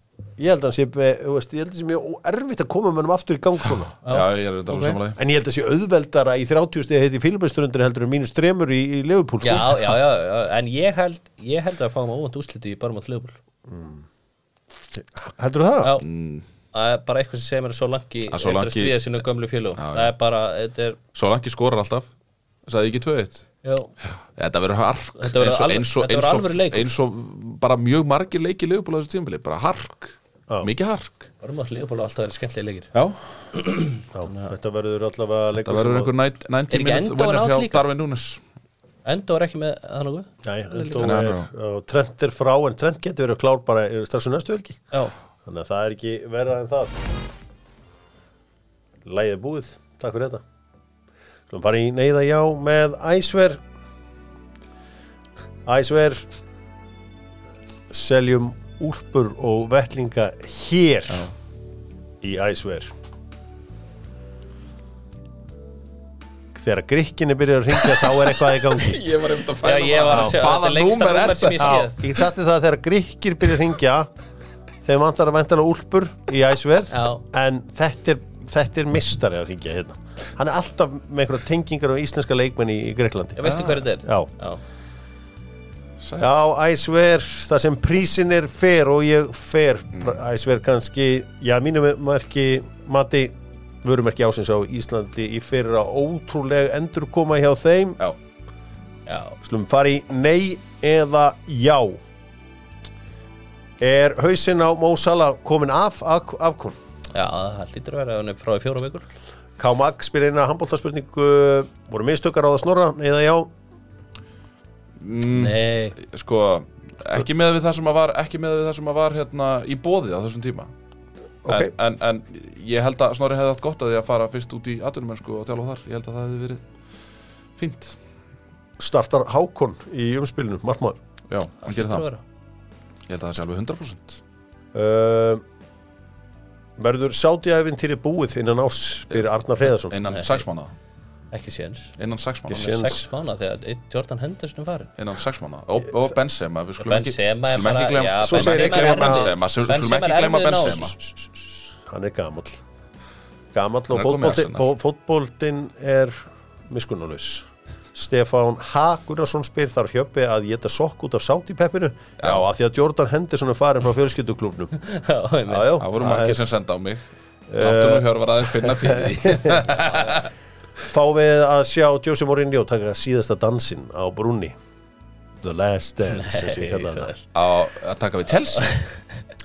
ég held að það sé be- þú veist, ég held að það sé mjög erfitt að koma mönnum aftur í gang svona. Já, ég er þetta alveg samanlega en ég held að það sé auðveldara í 30 stegi heiti fílbænsturundir heldur en mínus þremur í, í Liverpool já, sko. já, já, já, en ég held ég held að fáum óvænt úsliti í bara mát hljóðbúl heldur það? Já, Mm, það er bara eitthvað sem segir mér að svo langi Að stríða sínu gömlu félög Já, það er bara, þetta er Svo langi skorar alltaf. Sæði ekki 2-1 já, Þetta verður hark. Þetta verður eins og- alveg- eins og- þetta eins og- eins og bara mjög margir leiki á þessu tímabili bara hark, Já. mikið hark. Og alltaf verið skemmtilega leikir. Já, Já, þetta verður allavega leikur það verður einhver night- 90 Er ekki minute Endo winner out hjá líka? Darwin Núnes Endo er ekki með það nokkuð? Nei, Endo Nei, er, og Trent er frá en Trent getur verið klár bara strax um næstu helgi. Já, Þannig að það er ekki verða en það. Lægið er búið, takk fyrir þetta Skulum fara í neyða já með æsver Æsver Seljum úlpur og vettlinga hér í æsver Þegar grikkinni byrjar að ringja þá er eitthvað í gangi. Ég var einmitt að já, ég var að sjá þetta er lengsta númer sem ég Já, séð. ég sagt þér það að þegar grikkir byrja að ringja þeim vantar að vantala úlpur í æsver Já. en þetta er, þetta er mistari að ringja hérna hann er alltaf með einhverja tengingar á íslenska leikmenn í, í Greiklandi ég veistu hver þetta er? Já, já, já æsver, það sem prísin er fer og ég fer æsver kannski, já mínum marki mati vörumerki ásins á Íslandi í fyrra ótrúlega endurkoma hjá þeim. Já, já, Slum fara í nei eða já. Er hausinn á Mo Salah komin af af- afkon? já, það lítur að vera hann er frá í fjóra vikur K-Mag spyr eina handbóltaspurningu voru mistökar á það snorra eða já? Nei, sko ekki með við það sem að var ekki með við það sem að var hérna í bóði á þessum tíma. Ok. en, en, en ég held að Snorri hefði átt gott að því að fara fyrst út í atvinnumennsku og þjálfa þar. Ég held að það hefði verið fínt. Startar Hákon í umspilinu, margmaður já, hann gerir það. Vera. ég held að það sé alveg 100% uh, Verður sátiæfintýri búið innan ás spyr Arnar Hreðarsson innan Nei. 6 mánuða ekki séns innan 6 Ekki mánuða séns. sex mánu þegar einn Jordan Henderson er farin innan 6 mánuða og, og Benzema við skulum ekki Benzema er skulum ekki bara gleyma- já, Svo segir Benzema einhver er hérna- erfiður- Benzema, skulum Benzema ekki er gleyma erfiður Benzema. nás. Hann er gamall Gamall og Hann er kominn í fótbolti, Arsenal. fótboltin er miskunnalaus Stefán H. Gunnarsson spyr þarf hjöppi að geta sokk út af sátipeppinu Já, af því að Jordan Henderson er farin frá Já. Já, já, Það voru margir sem senda á mig. Láttu nú hjörvar aðeins finna fyrir Fá við að sjá Jose Mourinho taka síðasta dansinn á Brunni The Last Dance að taka við Chelsea?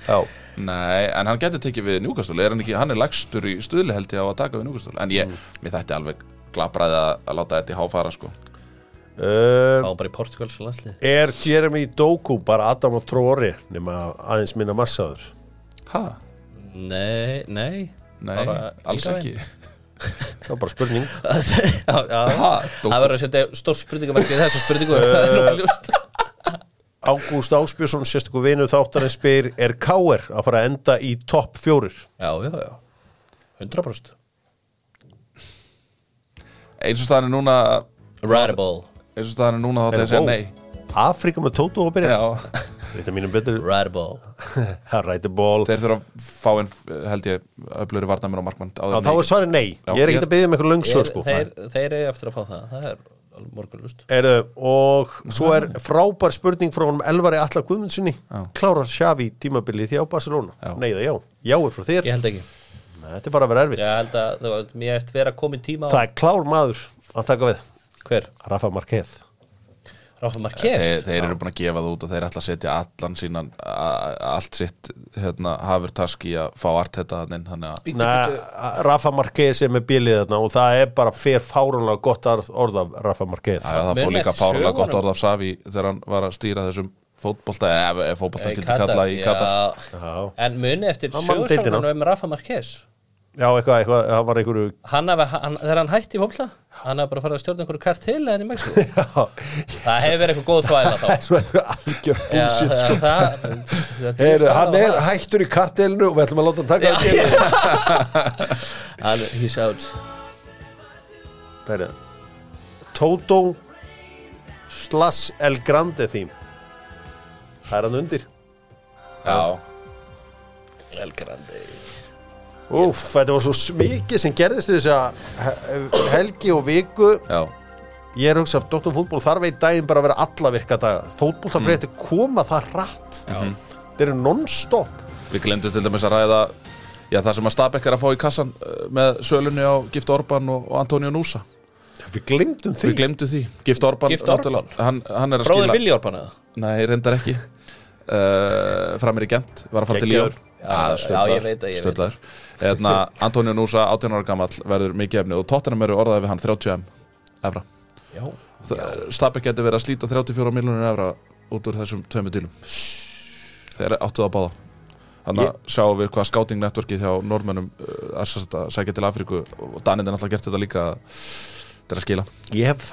Já, Nei, en hann getur tekið við Newcastle. Er hann, ekki, hann er lagstur í stuðli held ég á að taka við Newcastle. En ég, mér þætti alveg glabraði að, að láta þetta í háfara sko. Uh, Á bara í Portugalska landslið Er Jeremy Doku bara Adam og Tróri nema aðeins minna massaður Ha? Nei, nei. Nei, alls ekki. Það var bara spurning. Já, já. Ha, Doku. Það verður að setja stór spurningamarki í þessu spurningu. Er ljúst Ágúst Áspjörsson, sérstakku vinu þáttarinn spyr Er K.R. að fara að enda í topp fjórir? Já, já, já. 100% Eins og staðan er núna Ratable Eins og staðan er núna þá ætla ég að segja nei. Afrika með Tóto að byrja. Já, Þetta mínum betur. Ból þeir þurfa að fá einn held ég öflöri varnamur á markmann Já, þá er svarið nei, Já, ég er ég- ekkert að byggja um eitthvað löngsör Þeir, sko. þeir, þeir eru eftir að fá það. Það er morgun ljúst Eru, og svo er frábær spurning frá honum Elvari Alla Guðmundssoni Klárar Xavi tímabilið því á Barcelona? Já. Nei það já, já er frá þér. Ég held ekki. Nei, Þetta er bara að vera erfitt. Ég held að það var mér eftir vera komin tíma á Það er klár maður að taka við Hver? Rafa Marquez. Rafa Marquez? Þeir, þeir eru búin að gefa það út og þeir ætla að setja allan sínan allt sitt hérna, hafurtask í að fá art þetta þannig þannig að Nei. Rafa Marquez er með bílið þarna og það er bara fer fárunlega gott orð af Rafa Marquez. Já, það fór líka eftir fárlega gott orð af Savi þegar hann var að stýra þessum fótbolta eða Í skildi kalla í. Já, En muni eftir sögursafnanu um Rafa Marquez já eitthvað, eitthvað, það var einhverju hann hafi, hann, Þegar hann hætti í fólkla Hann hafi bara farið að stjórna einhverju kartil en í Mexiko Það hefur verið eitthvað góð þvæla þá. Það er svona algjör það, sko. það, það, Heru, hann er hættur í kartelinu og við ætlum að láta hann taka það hann, He's out. Bæri. Toto slash El Grande theme. Það er hann undir. Já, El Grande Úf, þetta var svo mikið sem gerðist þess að helgi og viku. Já, Ég er að hugsa að Dr. Fútból þarf einn daginn bara að vera alla virka daga. Fútból það fyrir koma það rætt Já, Þetta er non-stop. Við glemdu til dæmis að ræða já, það sem að Stabæk er að fá í kassan uh, með sölunni á Gift Orban og, og Antonio Núsa Við glemdum því. Við glemdu því, Gift Orban, Gift Orban? Hann, hann er að Bróðir Vilji Orban eða? Nei, reyndar ekki. Uh, Framir í Gent, var að fara til. Líón Stöldlaður Eðna, Antonio Núsa, 18 ára gamall verður mikið efni. Og Tottenham eru orðaði við hann 30 m evra. Já, Stabæk getur verið að slíta 34 miljonir evra út úr þessum tveimur dílum. Þeir áttu það að báða. Þannig að sjáum við hvað scouting networkið hjá normönnum uh, að sækja- sækja til Afríku. Og Daninn er náttúrulega gert þetta líka er að skila. Ég hef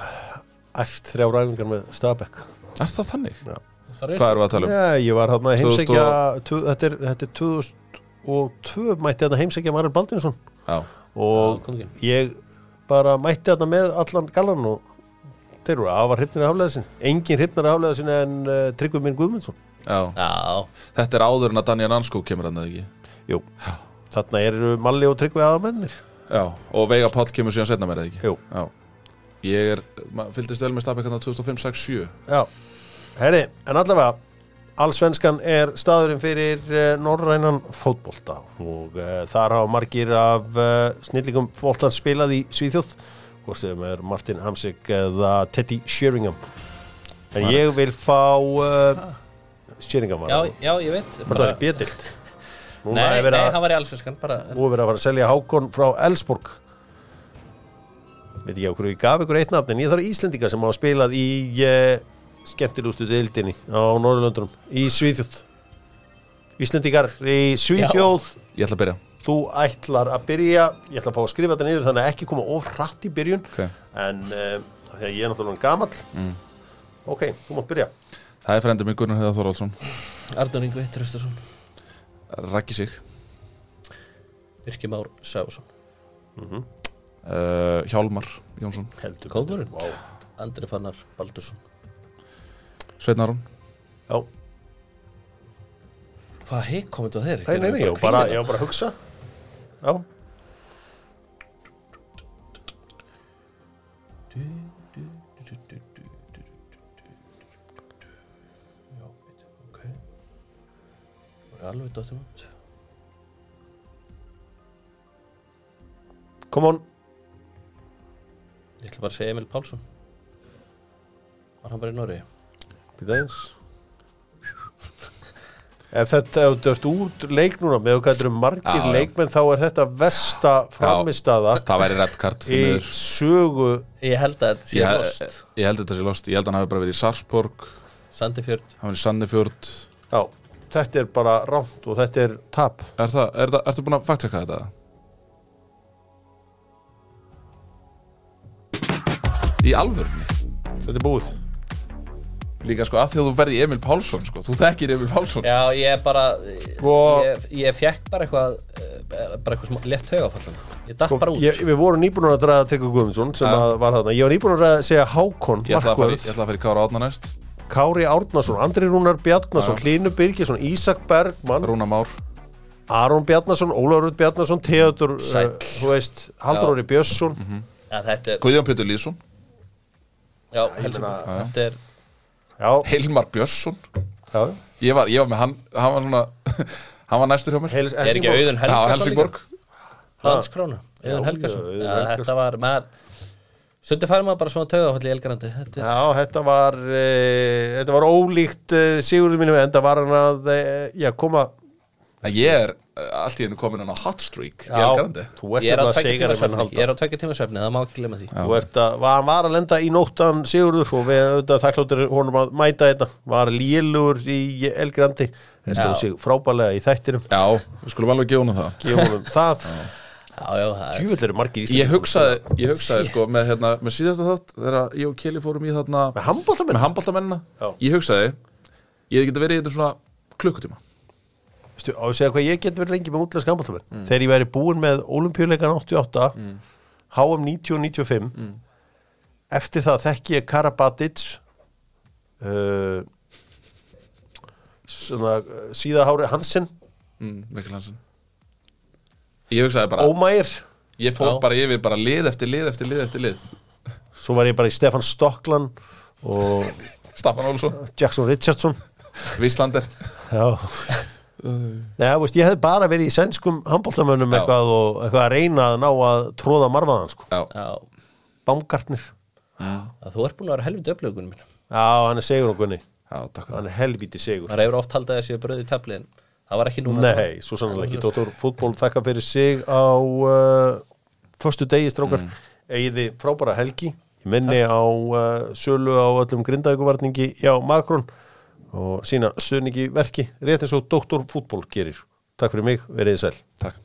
æft þrjá ræfingar með Stabæk. Er það þannig? Já. Það Hvað erum við að tala um? Já, ég var hann að heimsækja 2000 tu, þetta, er, þetta er 2002 mætti hann að heimsækja Maril Baldinsson Já, og kónginn. ég bara mætti hann með allan gallan og þeir eru að var hrypnir af haflega sin engin hrypnir af haflega sin en uh, Tryggvi minn Guðmundsson. Já. Já, Þetta er áður en að Daniel Anskó kemur eða ekki? Jú, þarna eru Malli og Tryggvi aðalmennir. Já, og Veiga Páll kemur síðan setna mér eða ekki? Jú, Já. Ég er, maður fylgdist vel með Stabæk hann 2005-6-7 já Herri, en allavega Allsvenskan er staðurinn fyrir uh, norrænan fótbolta og uh, þar hafa margir af uh, snillingum fótboltan spilað í Svíþjóð hvort sem er Martin Hamsik eða Teddy Sheringham. En ég vil fá Sheringham já, já, ég veit. Hvort það er Núna Nei, nei, hann var í allsvenskan bara nú er verið að fara að selja Hákon frá Elsborg veit ekki á hverju ég gaf ykkur eitt nafn en ég þarf Íslendinga sem hafa spilað í skemmtilegustu deildinni á Norðurlöndunum í Svíþjóð. Íslendingar í Svíþjóð. Ég ætla að byrja. Þú ætlar að byrja. Ég ætla að fá að skrifa þetta niður þannig að ekki koma of hratt í byrjun. Okay. en uh, þegar ég er náttúrulega gamall. Mm. ok, þú mátt byrja. Það er frendur mig Gunnar Heiða Þorvaldsson. Arnur Ingvi Tröstason Rækki sig. Birki Már Sæfason uh, Hjálmar Jónsson. Heldur Kóngurinn Vá. Andri Fannar Baldursson Sveitnárun Já. Hvað heik komið þetta þér? Nei, nei, nei, ég var bara, ég var bara að hugsa. Já. Já, ok. Það var alveg dottir út Come on. Ég ætla bara að segja Emil Pálsson. Var hann bara í Norriði? Býta eins Ef þetta ef þú ert út leik núna með hvað þetta eru margir Já, já. leikmenn þá er þetta versta framistaða Það væri redd kart í sögu Ég held að þetta sé ég, lost. ég held þetta sé lost. Ég held að hann hafi bara verið í Sarpsborg. Sandifjörd Hann verið í Sannefjörd Já, þetta er bara rámt og þetta er tap. Er það, er það, ertu búin að faktseka þetta? Í alvörunni? Þetta er búið Líka sko að því að þú verði Emil Pálsson sko. Þú þekkir Emil Pálsson Já, ég bara Sko- ég, ég fekk bara eitthvað eh, bara eitthvað smá létt haugafallan Ég datt Sko, bara út ég, Við vorum nýbúin að draga Tryggva Guðmundsson sem Já. að var þarna Ég var nýbúin að segja Hákon Ég ætla að ætla að fara í Kára Átna næst Kári Árnason, Andri Rúnar Bjarnason Já. Hlínu Birgisson, Ísak Bergmann Rúna Már Aron Bjarnason, Ólafur Rúdd Bjarnason Theodor, uh, Sæll. þú veist Haldur. Óri Björnsson Já, þetta er, Guðjón Pétur Lýsson já, Já. Þetta er, Já, Hilmar Björnsson. Já. Ég var, ég var með hann Hann var svona Hann var næstur hjá mér. Heils, er ekki Auðun Helsingborg. Landskrána, Já, Auðun Helgason. Þetta var, maður Stundi færi maður bara smá taugafall í Elgarandi Þetta Já, þetta var e, þetta var ólíkt e, Sigurður mínum en það var hann að e, já, koma ég er allt í hennu komin hann á hot streak Í Já, Elgarandi. þú ert ég er nefnilega tveggja tíma halda. Ég er á tveggja tíma svefni, það má ekki glemma því. Þú ert að, var, hann var að lenda í nóttan Sigurður og við auðvitað þakkláttur honum að mæta þetta var lélugur í Elgrandi. Það stóð sig frábælega í þættinum. Já, við skulum alveg gefa honum það. Gefa honum það, Já, já, það er djúvill eru margir Ég hugsaði, ég hugsaði sko með, hérna, með síðasta þátt þegar ég og Kili fórum í þarna með handbóltamenn með handbóltamennina ég hugsaði, ég geti verið í þetta svona klukkutíma Stu, á að segja hvað ég get verið lengi með útlæðska handbóltamenn þegar ég væri búin með olimpíuleikan 88 HM 90 og 95 eftir það þekki ég Karabatic uh, svona uh, síðahári Hansen. Mm, Mikkel Hansen. Ég hugsaði bara, Ómægir ég Já. bara yfir bara lið eftir lið eftir lið eftir lið. Svo var ég bara í Stefan Stockland og Staffan Olsson, Jackson Richardson. Víslander já Nei, þú veist, ég hefði bara verið í sænskum handbóltamönnum Já. eitthvað og eitthvað að reyna að ná að tróða marfaðan sko. Já, Já, að þú ert búin að vera helviti upplöfunum minn. Já, hann er segur og gunni. Já, takk. Fyrir Hann er helvíti segur. Það hefur oft haldið að þessi bröði tafli en það var ekki núna. Nei, svo sannlega ekki. Dóttor fútból þakka fyrir sig á uh, Föstu degi strákar. Mm. Egiði frábæra helgi. Ég minni á uh, sölu á öllum grindaðuguvarningi hjá Makrón og sína stuðningi verki rétt eins og Dóttor fútból gerir. Takk fyrir mig, verið þið sæl. Takk